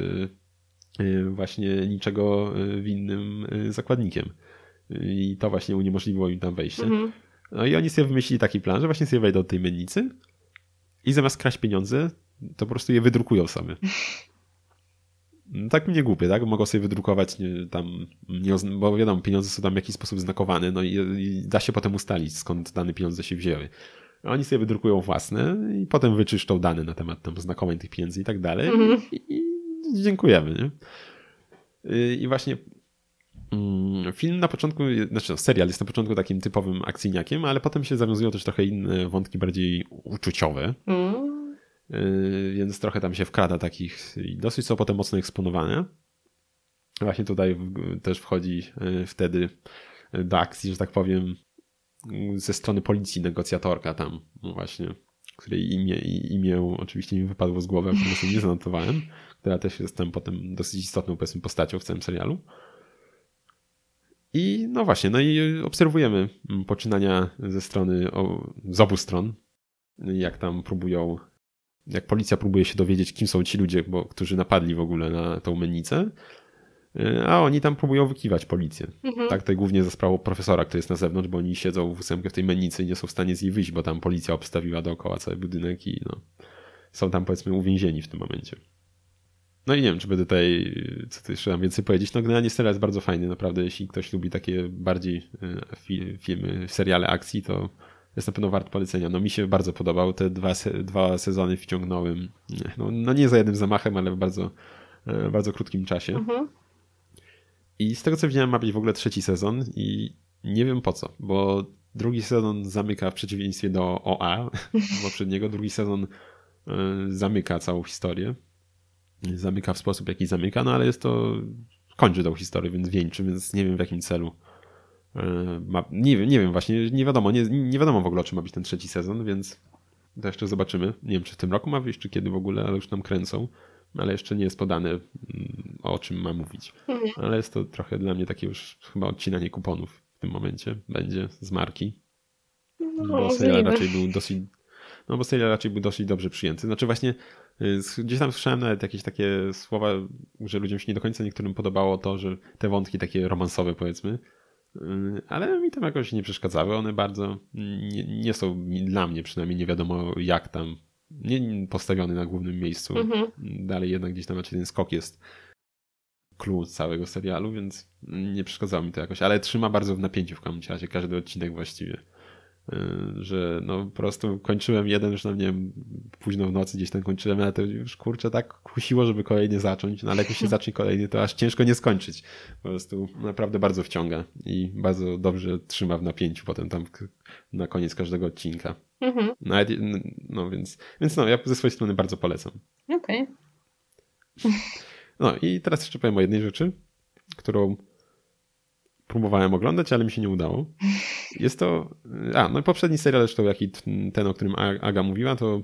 [SPEAKER 2] właśnie niczego winnym zakładnikiem. I to właśnie uniemożliwiło im tam wejście. Mhm. No i oni sobie wymyślili taki plan, że właśnie sobie wejdą do tej mennicy i zamiast kraść pieniądze, to po prostu je wydrukują same. No tak mnie głupie, tak? Mogą sobie wydrukować nie, tam, nie, bo wiadomo, pieniądze są tam w jakiś sposób znakowane, no i, i, da się potem ustalić, skąd dane pieniądze się wzięły. Oni sobie wydrukują własne i potem wyczyszczą dane na temat tam znakomań tych pieniędzy i tak dalej. Mm. I, I, dziękujemy, nie? Y, I właśnie film na początku, znaczy no, serial jest na początku takim typowym akcyjniakiem, ale potem się zawiązują też trochę inne wątki bardziej uczuciowe. Mm Yy, więc trochę tam się wkrada takich i dosyć są potem mocno eksponowane. Właśnie tutaj też wchodzi yy, wtedy do akcji, że tak powiem, ze strony policji negocjatorka tam właśnie, której imię, imię oczywiście mi wypadło z głowy, a sobie nie zanotowałem, która też jest tam potem dosyć istotną powiedzmy postacią w całym serialu. I no właśnie, no i obserwujemy poczynania ze strony, z obu stron, jak tam próbują jak policja próbuje się dowiedzieć, kim są ci ludzie, bo, którzy napadli w ogóle na tą mennicę, y, a oni tam próbują wykiwać policję. Mhm. Tak, to głównie za sprawą profesora, który jest na zewnątrz, bo oni siedzą w ósemkę w tej mennicy i nie są w stanie z niej wyjść, bo tam policja obstawiła dookoła cały budynek i no, są tam powiedzmy uwięzieni w tym momencie. No i nie wiem, czy będę tutaj, co tu jeszcze mam więcej powiedzieć. No generalnie serial jest bardzo fajny, naprawdę. Jeśli ktoś lubi takie bardziej e, filmy, seriale akcji, to jest na pewno wart polecenia. No mi się bardzo podobał. Te dwa, dwa sezony wciągnąłem, no, no nie za jednym zamachem, ale w bardzo, e, bardzo krótkim czasie. Mhm. I z tego co widziałem ma być w ogóle trzeci sezon i nie wiem po co, bo drugi sezon zamyka w przeciwieństwie do OA poprzedniego. Drugi sezon e, zamyka całą historię zamyka w sposób, jaki zamyka, no ale jest to, kończy tą historię, więc wieńczy, więc nie wiem w jakim celu. E, ma, nie wiem, nie wiem właśnie, nie wiadomo, nie, nie wiadomo w ogóle, czy ma być ten trzeci sezon, więc to jeszcze zobaczymy. Nie wiem, czy w tym roku ma wyjść, czy kiedy w ogóle, ale już nam kręcą. Ale jeszcze nie jest podane, mm, o czym ma mówić. Mhm. Ale jest to trochę dla mnie takie już chyba odcinanie kuponów w tym momencie. Będzie z marki. No, bo serial raczej był dosyć. No bo serial raczej był dosyć dobrze przyjęty. Znaczy właśnie Y, gdzieś tam słyszałem nawet jakieś takie słowa, że ludziom się nie do końca niektórym podobało to, że te wątki takie romansowe powiedzmy, y, ale mi tam jakoś nie przeszkadzały. One bardzo nie, nie są dla mnie przynajmniej nie wiadomo jak tam, nie postawiony na głównym miejscu. Mhm. Dalej jednak gdzieś tam raczej ten skok jest clue całego serialu, więc nie przeszkadzało mi to jakoś, ale trzyma bardzo w napięciu w każdym razie każdy odcinek właściwie. Y, że no po prostu kończyłem jeden już na nie wiem, późno w nocy gdzieś tam kończyłem, ale to już kurczę tak kusiło, żeby kolejny zacząć, no ale jak się zacznie kolejny, to aż ciężko nie skończyć. Po prostu naprawdę bardzo wciąga i bardzo dobrze trzyma w napięciu potem tam na koniec każdego odcinka. Mhm. Nawet, no więc, więc no, ja ze swojej strony bardzo polecam.
[SPEAKER 3] Okej.
[SPEAKER 2] Okay. No i teraz jeszcze powiem o jednej rzeczy, którą próbowałem oglądać, ale mi się nie udało. Jest to. A, no i poprzedni serial, zresztą jaki ten, o którym Aga mówiła, to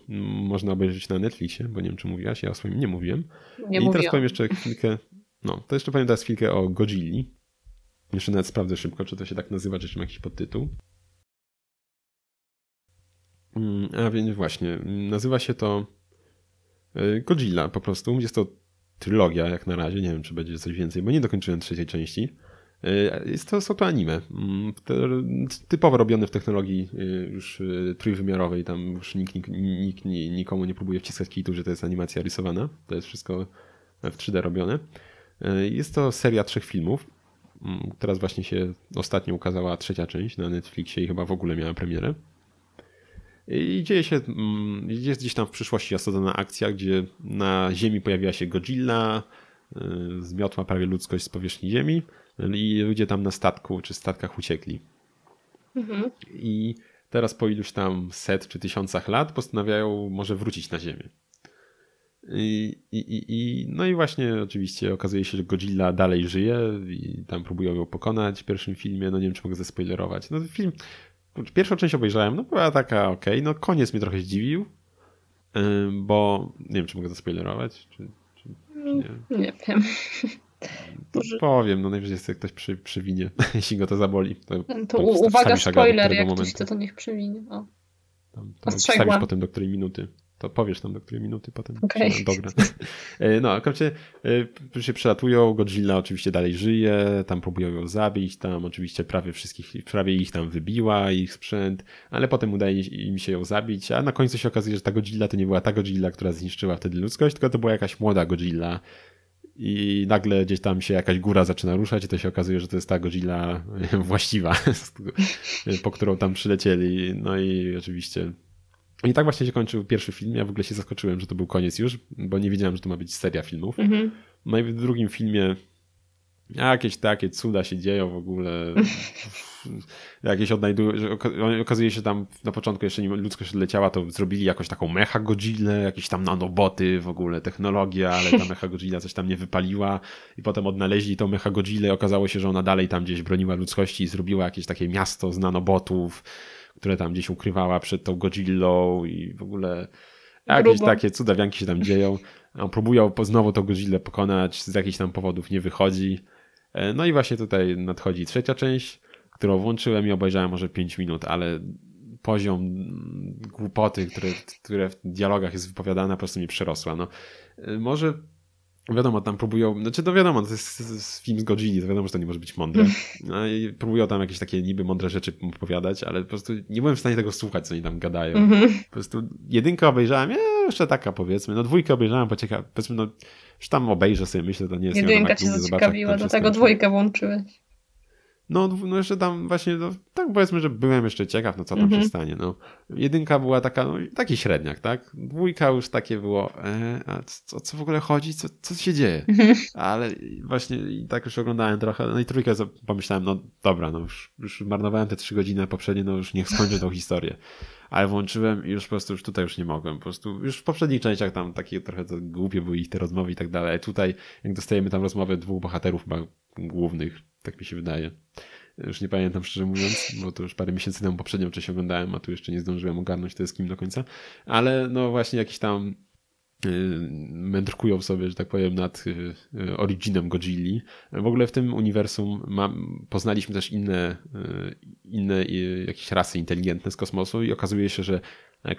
[SPEAKER 2] można obejrzeć na Netflixie, bo nie wiem, czy mówiłaś, ja o swoim nie mówiłem. Nie I mówiłam. teraz powiem jeszcze chwilkę. No, to jeszcze powiem teraz chwilkę o Godzilli. Jeszcze nawet sprawdzę szybko, czy to się tak nazywa, czy ma jakiś podtytuł. Mm, a więc właśnie, nazywa się to e, Godzilla po prostu. Jest to trylogia jak na razie, nie wiem czy będzie coś więcej, bo nie dokończyłem trzeciej części. Y, jest to, są to anime. Mm, typowo robione w technologii y, już y, trójwymiarowej. Tam już nikt, nikt, nikt nikomu nie próbuje wciskać kitu, że to jest animacja rysowana. To jest wszystko w 3D robione. Jest to seria trzech filmów. Mm, teraz właśnie się ostatnio ukazała trzecia część na Netflixie i chyba w ogóle miała premierę. I dzieje się, mm, jest gdzieś tam w przyszłości osadzona akcja, gdzie na Ziemi pojawiła się Godzilla, zmiotła prawie ludzkość z powierzchni Ziemi i ludzie tam na statku czy statkach uciekli. Mhm. I teraz po iluś tam set czy tysiącach lat postanawiają może wrócić na Ziemię. I, i, i, no i właśnie oczywiście okazuje się, że Godzilla dalej żyje i tam próbują ją pokonać w pierwszym filmie. No nie wiem, czy mogę zaspoilerować. No film, pierwszą część obejrzałem, no była taka ok, no koniec mnie trochę zdziwił, bo nie wiem, czy mogę czy, czy
[SPEAKER 3] nie. Nie wiem.
[SPEAKER 2] To powiem, no najwyżej sobie ktoś przy, przywinie, jeśli go to zaboli. To,
[SPEAKER 3] to, to uwaga, spoiler, jak momentu. ktoś chce, to niech przywinie. O.
[SPEAKER 2] Tam, wstawisz potem do której minuty. To powiesz tam do której minuty potem.
[SPEAKER 3] Okay.
[SPEAKER 2] Dobra. E, no, oczywiście e, się przelatują, Godzilla oczywiście dalej żyje, tam próbują ją zabić, tam oczywiście prawie wszystkich, prawie ich tam wybiła, ich sprzęt, ale potem udaje im się ją zabić, a na końcu się okazuje, że ta Godzilla to nie była ta Godzilla, która zniszczyła wtedy ludzkość, tylko to była jakaś młoda Godzilla, i nagle gdzieś tam się jakaś góra zaczyna ruszać i to się okazuje, że to jest ta Godzilla właściwa, po którą tam przylecieli. No i oczywiście i tak właśnie się kończył pierwszy film. Ja w ogóle się zaskoczyłem, że to był koniec już, bo nie wiedziałem, że to ma być seria filmów. Mhm. No i w drugim filmie Jakieś takie cuda się dzieją w ogóle. Jakieś odnajdują. Okazuje się tam na początku jeszcze nim ludzkość odleciała, to zrobili jakąś taką mecha Godzilla, jakieś tam nanoboty, w ogóle technologia, ale ta mecha Godzilla coś tam nie wypaliła i potem odnaleźli tą mecha Godzilla i okazało się, że ona dalej tam gdzieś broniła ludzkości i zrobiła jakieś takie miasto z nanobotów, które tam gdzieś ukrywała przed tą Godzillą i w ogóle jakieś Grubo. takie cudawianki się tam dzieją. Próbują znowu tą Godzillę pokonać, z jakichś tam powodów nie wychodzi. E, no i właśnie tutaj nadchodzi trzecia część, którą włączyłem i obejrzałem może 5 minut, ale poziom głupoty, które, które w dialogach jest wypowiadana, po prostu mnie przerosła. No, e, może wiadomo, tam próbują, znaczy to wiadomo, to jest, film z Godzilli, to wiadomo, że to nie może być mądre. No i próbują tam jakieś takie niby mądre rzeczy opowiadać, ale po prostu nie byłem w stanie tego słuchać, co oni tam gadają. Mhm. Po prostu jedynkę obejrzałem, ja jeszcze taka powiedzmy, no dwójkę obejrzałem, bo ciekawe, powiedzmy, no już tam obejrzę sobie, myślę, to nie jest...
[SPEAKER 3] Jedynka cię zaciekawiła, do tego dwójkę włączyłeś.
[SPEAKER 2] No, no jeszcze tam właśnie, no, tak powiedzmy, że byłem jeszcze ciekaw, no co tam mhm. się stanie. No. Jedynka była taka, no taki średniak, tak? Dwójka już takie było, e, a co, co w ogóle chodzi? Co, co się dzieje? Mhm. Ale właśnie i tak już oglądałem trochę, no i trójkę pomyślałem, no dobra, no już, już marnowałem te trzy godziny poprzednie, no już niech skończę tą historię. Ale włączyłem i już po prostu już tutaj już nie mogłem. Po prostu już w poprzednich częściach tam takie trochę to głupie były ich te rozmowy i tak dalej. Ale tutaj, jak dostajemy tam rozmowę dwóch bohaterów chyba głównych, tak mi się wydaje. Już nie pamiętam szczerze mówiąc, bo to już parę miesięcy temu poprzednią część oglądałem, a tu jeszcze nie zdążyłem ogarnąć to jest kim do końca. Ale no właśnie jakiś tam mędrkują sobie, że tak powiem, nad y, y, originem Godzilli. W ogóle w tym uniwersum poznaliśmy też inne, inne jakieś rasy inteligentne z kosmosu i okazuje się, że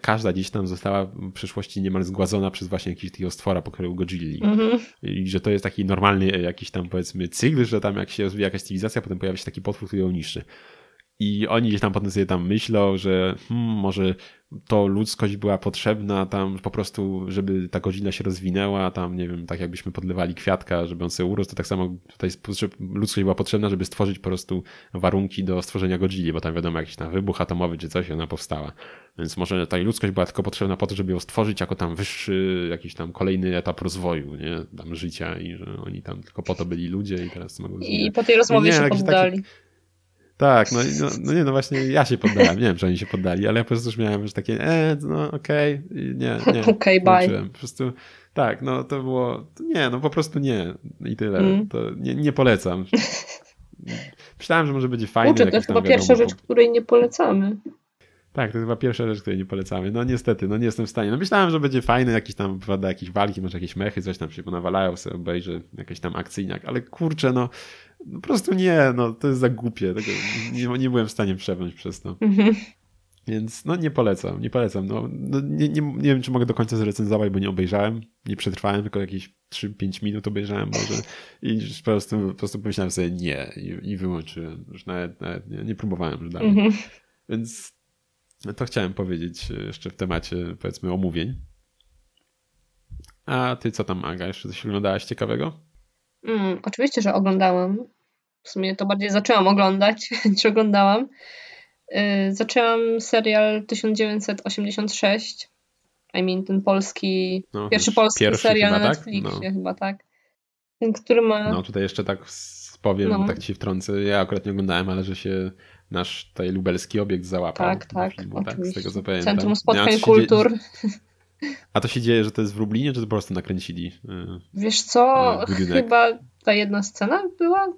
[SPEAKER 2] każda gdzieś tam została w przyszłości niemal zgładzona przez właśnie jakiegoś takiego stwora pokroju Godzilli. Mm-hmm. I że to jest taki normalny jakiś tam powiedzmy cykl, że tam jak się rozwija jakaś cywilizacja, potem pojawia się taki potwór, który ją niszczy. I oni gdzieś tam potem sobie tam myślą, że hmm, może to ludzkość była potrzebna tam po prostu, żeby ta godzina się rozwinęła, tam nie wiem, tak jakbyśmy podlewali kwiatka, żeby on sobie urósł, to tak samo tutaj ludzkość była potrzebna, żeby stworzyć po prostu warunki do stworzenia godzili, bo tam wiadomo, jakiś tam wybuch atomowy czy coś, ona powstała. Więc może ta ludzkość była tylko potrzebna po to, żeby ją stworzyć jako tam wyższy, jakiś tam kolejny etap rozwoju, nie, tam życia i że oni tam tylko po to byli ludzie i teraz mogą...
[SPEAKER 3] I po tej rozmowie nie, się poddali.
[SPEAKER 2] Tak, no, no, no, nie, no właśnie ja się poddałem, nie wiem, czy oni się poddali, ale ja po prostu już miałem już takie, e, no okej, okay, nie, nie.
[SPEAKER 3] Okej, okay, bye.
[SPEAKER 2] Po prostu, tak, no to było, nie, no po prostu nie i tyle, mm. to nie, nie polecam. Myślałem, że może będzie fajne.
[SPEAKER 3] Uczy, to jest chyba pierwsza rzecz, której nie polecamy.
[SPEAKER 2] Tak, to jest chyba pierwsza rzecz, której nie polecamy. No niestety, no nie jestem w stanie. No myślałem, że będzie fajny jakiś tam, prawda, jakieś walki, może jakieś mechy, coś tam się ponawalają, sobie obejrzę, jakiś tam akcyjniak, ale kurczę, no po prostu nie, no to jest za głupie. Tego nie, nie byłem w stanie przebrnąć przez to. Mhm. Więc no nie polecam, nie polecam. No, no nie, nie, nie wiem, czy mogę do końca zrecenzować, bo nie obejrzałem, nie przetrwałem, tylko jakieś 3-5 minut obejrzałem może i po prostu, po prostu pomyślałem sobie nie i, i wyłączyłem. Już nawet, nawet nie, nie próbowałem już dalej. Mhm. Więc to chciałem powiedzieć jeszcze w temacie, powiedzmy, omówień. A ty co tam, Aga? Jeszcze coś oglądałaś ciekawego?
[SPEAKER 3] Mm, oczywiście, że oglądałam. W sumie to bardziej zaczęłam oglądać niż oglądałam. Yy, zaczęłam serial 1986. I mean, ten polski, no, pierwszy polski pierwszy serial na Netflixie tak? no. chyba, tak. Ten, który ma...
[SPEAKER 2] No tutaj jeszcze tak powiem, no. tak ci wtrącę. Ja akurat nie oglądałem, ale że się nasz tutaj lubelski obiekt załapał.
[SPEAKER 3] Tak, tak, filmu,
[SPEAKER 2] tak z tego co pamiętam.
[SPEAKER 3] Centrum Spotkań Kultur.
[SPEAKER 2] A to się dzieje, że to jest w Lublinie, czy to po prostu nakręcili? Y,
[SPEAKER 3] Wiesz co, y, chyba ta jedna scena była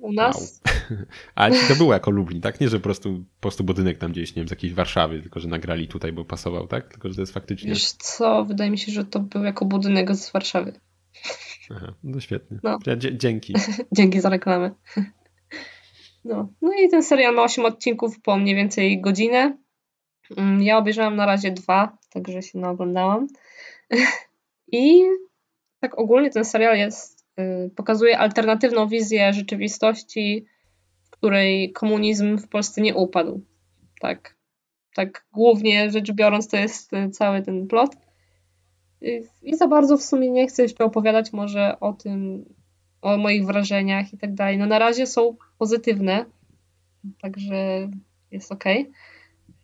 [SPEAKER 3] u nas.
[SPEAKER 2] Wow. Ale to było jako Lublin, tak? Nie, że po prostu, po prostu budynek tam gdzieś, nie wiem, z jakiejś Warszawy, tylko że nagrali tutaj, bo pasował, tak? Tylko, że to jest faktycznie...
[SPEAKER 3] Wiesz co, wydaje mi się, że to był jako budynek z Warszawy.
[SPEAKER 2] Aha, no świetnie. No. Dzięki.
[SPEAKER 3] dzięki za reklamę. No. no i ten serial ma 8 odcinków po mniej więcej godzinę. Mm, ja obejrzałam na razie dwa, także się naoglądałam. I tak ogólnie ten serial jest, y, pokazuje alternatywną wizję rzeczywistości, w której komunizm w Polsce nie upadł. Tak, tak głównie rzecz biorąc, to jest y, cały ten plot. Y, I za bardzo w sumie nie chcę jeszcze opowiadać może o tym, o moich wrażeniach i tak dalej. No na razie są pozytywne, także jest ok.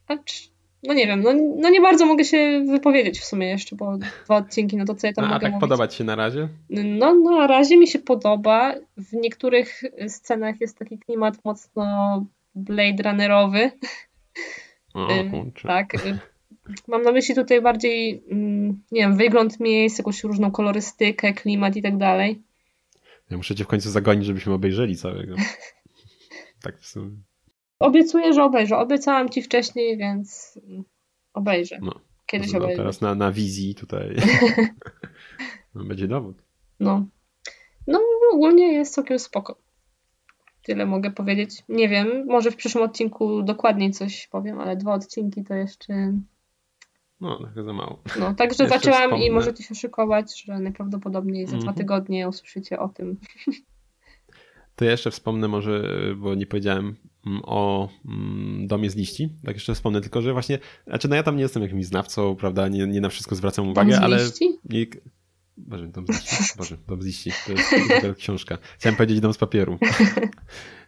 [SPEAKER 3] Acz, no nie wiem, no, no nie bardzo mogę się wypowiedzieć w sumie jeszcze, bo dwa odcinki, no to co ja tam
[SPEAKER 2] A,
[SPEAKER 3] mogę
[SPEAKER 2] tak
[SPEAKER 3] mówić?
[SPEAKER 2] podoba ci się na razie?
[SPEAKER 3] No na razie mi się podoba. W niektórych scenach jest taki klimat mocno Blade Runnerowy.
[SPEAKER 2] O,
[SPEAKER 3] tak. Mam na myśli tutaj bardziej, mm, nie wiem, wygląd miejsc, jakąś różną kolorystykę, klimat i tak dalej.
[SPEAKER 2] Ja muszę cię w końcu zagonić, żebyśmy obejrzeli całego. tak w sumie.
[SPEAKER 3] Obiecuję, że obejrzę. Obiecałam ci wcześniej, więc obejrzę. No. Kiedyś no, obejrzę.
[SPEAKER 2] Teraz na, na wizji tutaj no, będzie dowód.
[SPEAKER 3] No. No ogólnie jest całkiem spoko. Tyle mogę powiedzieć. Nie wiem, może w przyszłym odcinku dokładniej coś powiem, ale dwa odcinki to jeszcze...
[SPEAKER 2] No, trochę za mało.
[SPEAKER 3] No, także zaczęłam wspomnę. i możecie się szykować, że najprawdopodobniej za mm -hmm. dwa mhm. tygodnie usłyszycie o tym.
[SPEAKER 2] To ja jeszcze wspomnę może, bo nie powiedziałem, mm, o mm, Domie z liści. Tak jeszcze wspomnę tylko, że właśnie, znaczy no ja tam nie jestem jakimś znawcą, prawda, nie, nie na wszystko zwracam uwagę,
[SPEAKER 3] Dom z
[SPEAKER 2] ale...
[SPEAKER 3] liści?
[SPEAKER 2] Nie, Boże, dom z liści. Boże, dom z liści. To jest książka. Chciałem powiedzieć dom z papieru.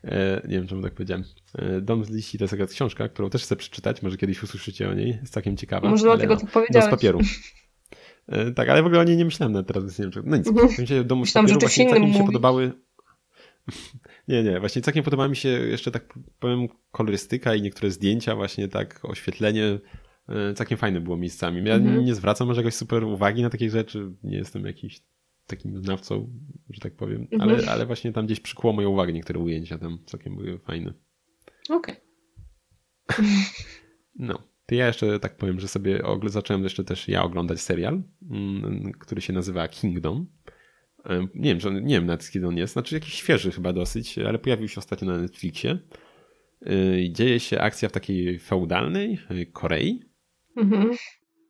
[SPEAKER 2] E, nie wiem, czemu tak powiedziałem. E, Dom z liści to jest taka książka, którą też chcę przeczytać. Może kiedyś usłyszycie o niej. Jest całkiem ciekawa.
[SPEAKER 3] Może dlatego
[SPEAKER 2] no,
[SPEAKER 3] to
[SPEAKER 2] Dom
[SPEAKER 3] powiedziałeś.
[SPEAKER 2] z papieru. E, Tak, ale w ogóle o niej nie myślałem nawet teraz, nie wiem. No nic,
[SPEAKER 3] Mhm.
[SPEAKER 2] w sensie domu z
[SPEAKER 3] Myślałam,
[SPEAKER 2] papieru właśnie całkiem mi się podobały... Nie, nie, właśnie całkiem podoba mi się jeszcze tak powiem kolorystyka i niektóre zdjęcia, właśnie tak oświetlenie e, całkiem fajne było miejscami. Ja
[SPEAKER 3] Mhm.
[SPEAKER 2] nie zwracam może jakoś super uwagi na takie rzeczy, nie jestem jakiś takim znawcą, że tak powiem,
[SPEAKER 3] Mhm.
[SPEAKER 2] ale, ale właśnie tam gdzieś przykuło moją uwagę niektóre ujęcia tam całkiem były fajne.
[SPEAKER 3] Okej.
[SPEAKER 2] No. To ja jeszcze tak powiem, że sobie zacząłem jeszcze też ja oglądać serial, mm, który się nazywa Kingdom. Nie wiem, że on- nie wiem nawet kiedy on jest, znaczy jakiś świeży chyba dosyć, ale pojawił się ostatnio na Netflixie. I Dzieje się akcja w takiej feudalnej e, Korei
[SPEAKER 3] Mhm.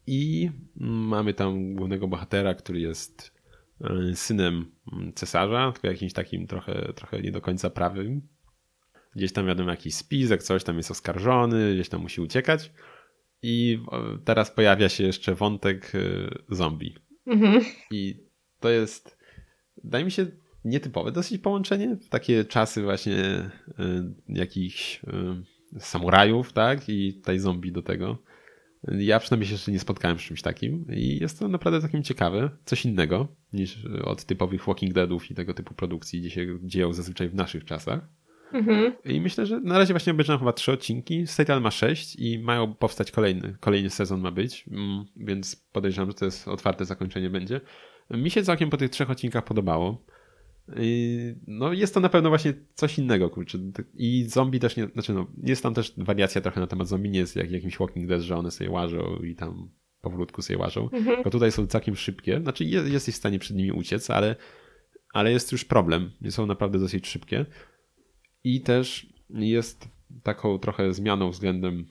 [SPEAKER 2] i mamy tam głównego bohatera, który jest e, synem mm, cesarza, tylko jakimś takim trochę, trochę nie do końca prawym. Gdzieś tam wiadomo jakiś spisek, coś tam jest oskarżony, gdzieś tam musi uciekać. I teraz pojawia się jeszcze wątek zombie.
[SPEAKER 3] Mhm.
[SPEAKER 2] I to jest, wydaje mi się, nietypowe dosyć połączenie. W takie czasy właśnie y, jakichś y, samurajów, tak? I tutaj zombie do tego. Ja przynajmniej się jeszcze nie spotkałem z czymś takim i jest to naprawdę takim ciekawe, coś innego niż od typowych Walking Deadów i tego typu produkcji, gdzie się dzieją zazwyczaj w naszych czasach.
[SPEAKER 3] Mhm.
[SPEAKER 2] I myślę, że na razie właśnie obejrzałem chyba trzy odcinki. Serial ma sześć i mają powstać kolejny. Kolejny sezon ma być, mm, więc podejrzewam, że to jest otwarte zakończenie będzie. Mi się całkiem po tych trzech odcinkach podobało. I No jest to na pewno właśnie coś innego, kurczę. I zombie też nie, znaczy no, jest tam też wariacja trochę na temat zombie, nie jest jak jakimś Walking Dead, że one sobie łażą i tam powolutku sobie łażą.
[SPEAKER 3] Mhm.
[SPEAKER 2] Tylko tutaj są całkiem szybkie. Znaczy je- jesteś w stanie przed nimi uciec, ale, ale jest już problem. Są naprawdę dosyć szybkie. I też jest taką trochę zmianą względem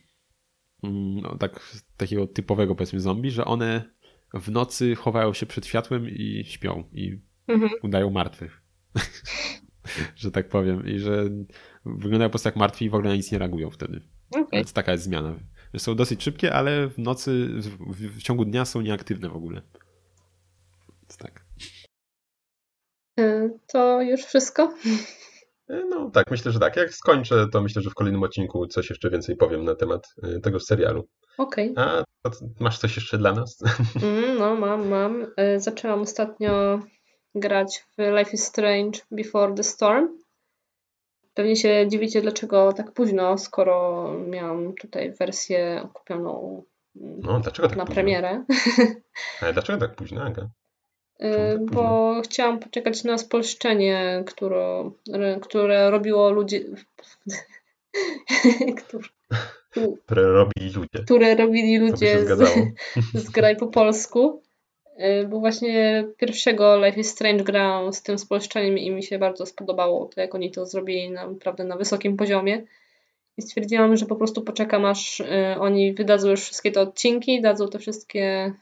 [SPEAKER 2] mm, no, tak, takiego typowego powiedzmy zombie, że one w nocy chowają się przed światłem i śpią i
[SPEAKER 3] Mhm.
[SPEAKER 2] udają martwych. że tak powiem. I że wyglądają po prostu jak martwi i w ogóle na nic nie reagują wtedy.
[SPEAKER 3] Okej.
[SPEAKER 2] Więc taka jest zmiana. Są dosyć szybkie, ale w nocy, w, w, w ciągu dnia są nieaktywne w ogóle. Więc tak.
[SPEAKER 3] Y, To już wszystko?
[SPEAKER 1] E, No tak, myślę, że tak. Jak skończę, to myślę, że w kolejnym odcinku coś jeszcze więcej powiem na temat e, tegoż serialu.
[SPEAKER 3] Okej.
[SPEAKER 1] A to masz coś jeszcze dla nas?
[SPEAKER 3] Mm, No, mam, mam. Y, Zaczęłam ostatnio grać w Life is Strange Before the Storm. Pewnie się dziwicie, dlaczego tak późno, skoro miałam tutaj wersję kupioną mm,
[SPEAKER 1] No, dlaczego tak
[SPEAKER 3] na
[SPEAKER 1] późno?
[SPEAKER 3] premierę.
[SPEAKER 1] Ale dlaczego tak późno, Aga?
[SPEAKER 3] Y,
[SPEAKER 1] tak
[SPEAKER 3] Bo chciałam poczekać na spolszczenie, które, które robiło ludzie. które,
[SPEAKER 1] robili ludzie.
[SPEAKER 3] które robili ludzie z, z graj po polsku. Y, Bo właśnie pierwszego Life is Strange grałam z tym spolszczeniem i mi się bardzo spodobało to, jak oni to zrobili naprawdę na wysokim poziomie. I stwierdziłam, że po prostu poczekam, aż y, oni wydadzą już wszystkie te odcinki, dadzą te wszystkie,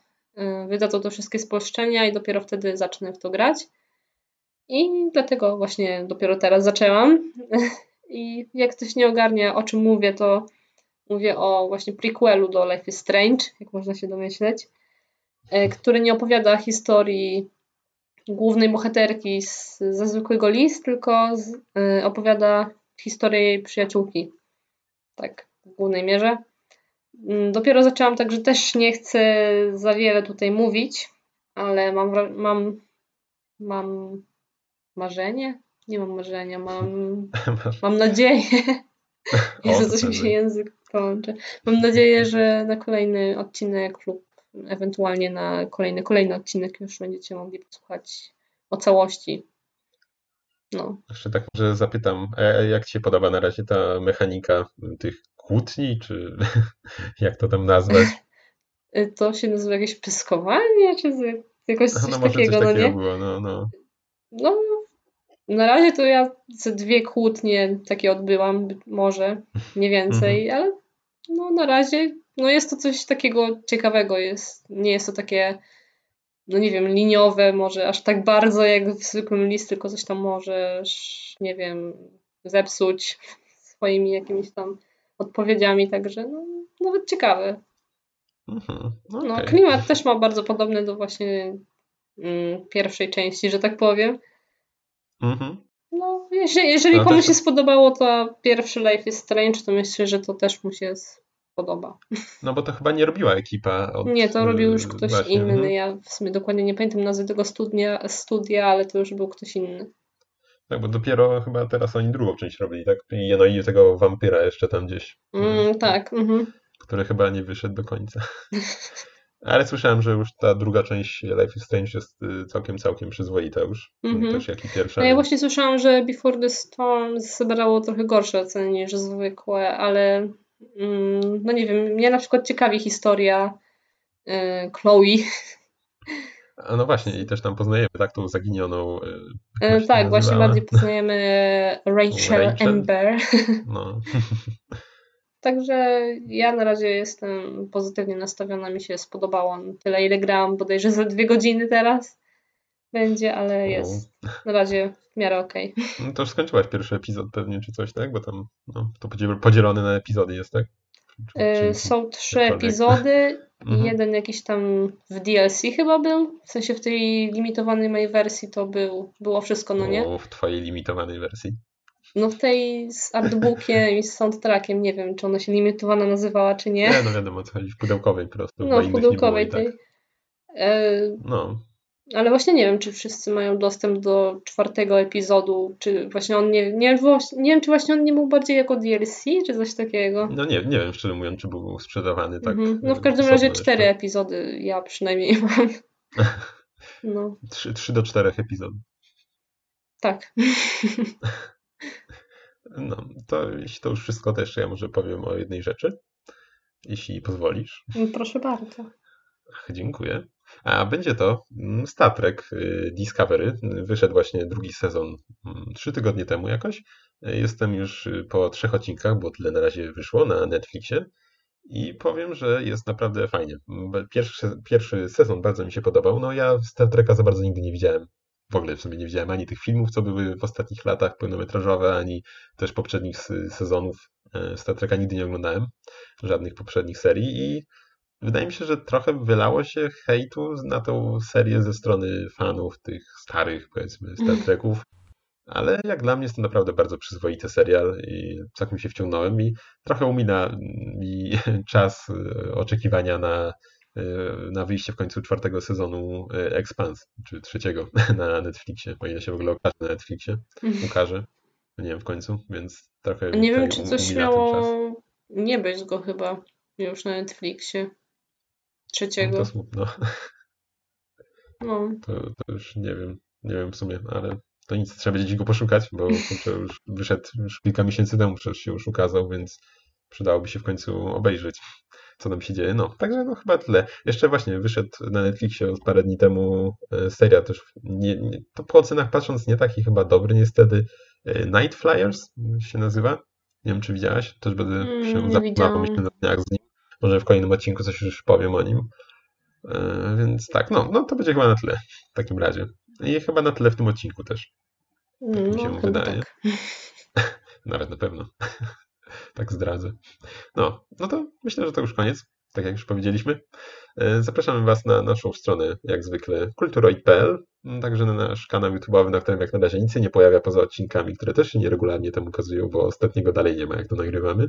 [SPEAKER 3] wydadzą te wszystkie spolszczenia i dopiero wtedy zacznę w to grać. I dlatego właśnie dopiero teraz zaczęłam. I jak ktoś nie ogarnia, o czym mówię, to mówię o właśnie prequelu do Life is Strange, jak można się domyśleć, e, który nie opowiada historii głównej bohaterki z, ze zwykłego list, tylko z, e, opowiada historię jej przyjaciółki. Tak, w głównej mierze. Mm, Dopiero zaczęłam, także też nie chcę za wiele tutaj mówić, ale mam, mam, mam marzenie? Nie mam marzenia, mam, mam nadzieję. Jezu, coś mi się język połączy. Mam nadzieję, że na kolejny odcinek lub ewentualnie na kolejny, kolejny odcinek już będziecie mogli posłuchać o całości. No.
[SPEAKER 1] Jeszcze tak może zapytam, a jak Ci się podoba na razie ta mechanika tych kłótni, czy jak to tam nazwać?
[SPEAKER 3] Y, To się nazywa jakieś pyskowanie, czy jakoś coś
[SPEAKER 1] No może
[SPEAKER 3] takiego,
[SPEAKER 1] coś
[SPEAKER 3] no
[SPEAKER 1] takiego
[SPEAKER 3] nie?
[SPEAKER 1] było, no, no.
[SPEAKER 3] No, na razie to ja ze dwie kłótnie takie odbyłam, może, nie więcej,
[SPEAKER 1] Mhm.
[SPEAKER 3] ale no na razie no jest to coś takiego ciekawego, jest, nie jest to takie, no nie wiem, liniowe może aż tak bardzo jak w zwykłym list, tylko coś tam możesz, nie wiem, zepsuć swoimi jakimiś tam odpowiedziami, także no, nawet ciekawe.
[SPEAKER 2] Mhm,
[SPEAKER 3] No,
[SPEAKER 2] okej.
[SPEAKER 3] klimat też ma bardzo podobny do właśnie mm, pierwszej części, że tak powiem.
[SPEAKER 2] Mhm.
[SPEAKER 3] No, jeżeli, jeżeli
[SPEAKER 2] No,
[SPEAKER 3] komuś się spodobało, to pierwszy Life is Strange, to myślę, że to też mu się spodoba.
[SPEAKER 2] No bo to chyba nie robiła ekipa od...
[SPEAKER 3] Nie, to robił już
[SPEAKER 2] y,
[SPEAKER 3] ktoś
[SPEAKER 2] właśnie,
[SPEAKER 3] inny.
[SPEAKER 2] mhm.
[SPEAKER 3] Ja w sumie dokładnie nie pamiętam nazwy tego studia, studia, ale to już był ktoś inny.
[SPEAKER 2] Tak, bo dopiero chyba teraz oni drugą część robili, tak? I, no i tego wampira jeszcze tam gdzieś,
[SPEAKER 3] Mm, tak, mhm.
[SPEAKER 2] który chyba nie wyszedł do końca. Ale słyszałem, że już ta druga część Life is Strange jest y, całkiem, całkiem przyzwoita już.
[SPEAKER 3] Mhm.
[SPEAKER 2] Też jak i pierwsza.
[SPEAKER 3] No ja właśnie słyszałam, że Before the Storm zebrało trochę gorsze oceny niż zwykłe, ale mm, no nie wiem, mnie na przykład ciekawi historia y, Chloe.
[SPEAKER 2] A no właśnie, i też tam poznajemy tak tą zaginioną. y,
[SPEAKER 3] E, tak, właśnie bardziej poznajemy Rachel,
[SPEAKER 2] Rachel?
[SPEAKER 3] Amber.
[SPEAKER 2] No.
[SPEAKER 3] Także ja na razie jestem pozytywnie nastawiona, mi się spodobało. Tyle ile grałam, bodajże za dwie godziny teraz będzie, ale jest na razie w miarę okej.
[SPEAKER 2] no to już skończyłaś pierwszy epizod pewnie, czy coś, tak? Bo tam no, to podziel- podzielony na epizody jest, tak?
[SPEAKER 3] E, Są trzy epizody
[SPEAKER 2] Mhm.
[SPEAKER 3] jeden jakiś tam w DLC chyba był. W sensie w tej limitowanej mojej wersji to był, było wszystko, no nie?
[SPEAKER 2] O, w twojej limitowanej wersji.
[SPEAKER 3] No w tej z artbookiem i z soundtrackiem, nie wiem czy ona się limitowana nazywała czy nie.
[SPEAKER 2] Nie, no wiadomo co chodzi, w pudełkowej po prostu.
[SPEAKER 3] No w pudełkowej
[SPEAKER 2] i
[SPEAKER 3] tej.
[SPEAKER 2] tak. No,
[SPEAKER 3] Ale właśnie nie wiem, czy wszyscy mają dostęp do czwartego epizodu, czy właśnie on nie, nie, nie wiem, czy właśnie on nie był bardziej jako DLC, czy coś takiego.
[SPEAKER 2] no nie, nie wiem szczerze mówiąc, czy był sprzedawany tak.
[SPEAKER 3] Mhm. No w każdym razie
[SPEAKER 2] jeszcze.
[SPEAKER 3] cztery epizody ja przynajmniej mam. No,
[SPEAKER 2] Trzy, trzy do czterech epizodów.
[SPEAKER 3] tak.
[SPEAKER 2] No, to jeśli to już wszystko, to jeszcze ja może powiem o jednej rzeczy, jeśli pozwolisz.
[SPEAKER 3] Proszę bardzo.
[SPEAKER 2] Ach, Dziękuję. A będzie to mm, Star Trek y, Discovery. Wyszedł właśnie drugi sezon mm, trzy tygodnie temu jakoś. Jestem już y, po trzech odcinkach, bo tyle na razie wyszło na Netflixie. I powiem, że jest naprawdę fajnie. Pierwszy, pierwszy sezon bardzo mi się podobał. No ja Star Treka za bardzo nigdy nie widziałem. W ogóle w sumie nie widziałem ani tych filmów, co były w ostatnich latach pełnometrażowe, ani też poprzednich sezonów e, Star Treka nigdy nie oglądałem. Żadnych poprzednich serii i Wydaje mi się, że trochę wylało się hejtu na tą serię ze strony fanów tych starych, powiedzmy, Star Treków. Ale jak dla mnie jest to naprawdę bardzo przyzwoity serial i całkiem się wciągnąłem i trochę umina mi czas e, oczekiwania na, e, na wyjście w końcu czwartego sezonu e, Expanse, czy trzeciego na Netflixie, o ile się w ogóle okaże na Netflixie, ukaże, nie wiem, w końcu, więc trochę
[SPEAKER 3] Nie wiem, czy coś miało nie być go chyba już na Netflixie.
[SPEAKER 2] No
[SPEAKER 3] Trzeciego.
[SPEAKER 2] to smutno.
[SPEAKER 3] No.
[SPEAKER 2] To, to już nie wiem, nie wiem w sumie, ale to nic, trzeba będzie go poszukać, bo już wyszedł już kilka miesięcy temu, przecież się już ukazał, więc przydałoby się w końcu obejrzeć, co tam się dzieje. No, także no chyba tyle. Jeszcze właśnie wyszedł na Netflixie parę dni temu e, serial też, nie, nie, to po ocenach patrząc nie taki chyba dobry niestety, e, Night Flyers się nazywa. Nie wiem, czy widziałaś, też będę
[SPEAKER 3] Mm,
[SPEAKER 2] się
[SPEAKER 3] nie
[SPEAKER 2] zapomniał
[SPEAKER 3] widziałam.
[SPEAKER 2] pomyśleć na dniach z nim. Może w kolejnym odcinku coś już powiem o nim. E, Więc tak, no, no to będzie chyba na tyle w takim razie. I chyba na tyle w tym odcinku też. mi się
[SPEAKER 3] No,
[SPEAKER 2] wydaje.
[SPEAKER 3] tak.
[SPEAKER 2] Nawet na pewno. tak zdradzę. No, no to myślę, że to już koniec. Tak jak już powiedzieliśmy. E, Zapraszamy Was na naszą stronę, jak zwykle, kulturoid.pl, także na nasz kanał YouTube'owy, na którym jak na razie nic się nie pojawia poza odcinkami, które też się nieregularnie tam ukazują, bo ostatniego dalej nie ma, jak to nagrywamy.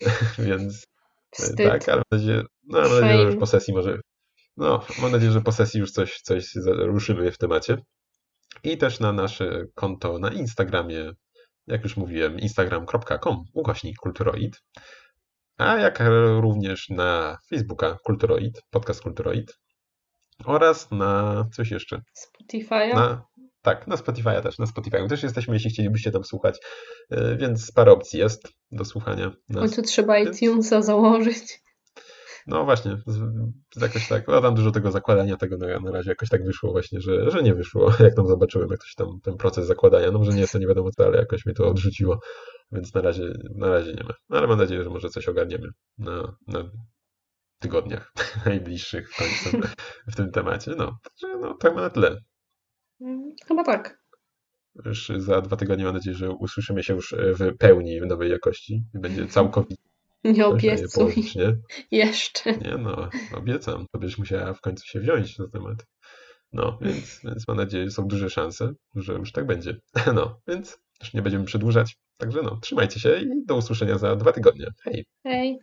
[SPEAKER 2] Więc
[SPEAKER 3] Wstyd.
[SPEAKER 2] tak, ale mam nadzieję, no, mam nadzieję, że już po sesji może. No, mam nadzieję, że po sesji już coś, coś ruszymy w temacie. I też na nasze konto na Instagramie, jak już mówiłem, instagram.com ukośnik kulturoid. A jak również na Facebooka Kulturoid, podcast Kulturoid. Oraz na coś jeszcze.
[SPEAKER 3] Spotify'a?
[SPEAKER 2] Na, tak, na Spotify'a też. Na Spotify'u też jesteśmy, jeśli chcielibyście tam słuchać. E, Więc parę opcji jest do słuchania.
[SPEAKER 3] W
[SPEAKER 2] nas.
[SPEAKER 3] końcu trzeba
[SPEAKER 2] Więc-
[SPEAKER 3] iTunesa założyć.
[SPEAKER 2] No właśnie, jakoś tak, no tam dużo tego zakładania tego na, na razie jakoś tak wyszło właśnie, że, że nie wyszło, jak tam zobaczyłem, jak ktoś tam ten proces zakładania, no może nie jest to nie wiadomo co, ale jakoś mnie to odrzuciło, więc na razie, na razie nie ma. No, ale mam nadzieję, że może coś ogarniemy na, na tygodniach najbliższych w końcu w tym temacie. No, także no tak ma na tyle.
[SPEAKER 3] Mm, Chyba tak.
[SPEAKER 2] już za dwa tygodnie mam nadzieję, że usłyszymy się już w pełni w nowej jakości będzie całkowicie
[SPEAKER 3] Nie obiecuj.
[SPEAKER 2] połowicznie.
[SPEAKER 3] Jeszcze.
[SPEAKER 2] Nie no, obiecam. To byś musiała w końcu się wziąć na temat. No, więc, więc mam nadzieję, że są duże szanse, że już tak będzie. No, więc już nie będziemy przedłużać. Także no, trzymajcie się i do usłyszenia za dwa tygodnie. Hej!
[SPEAKER 3] Hej.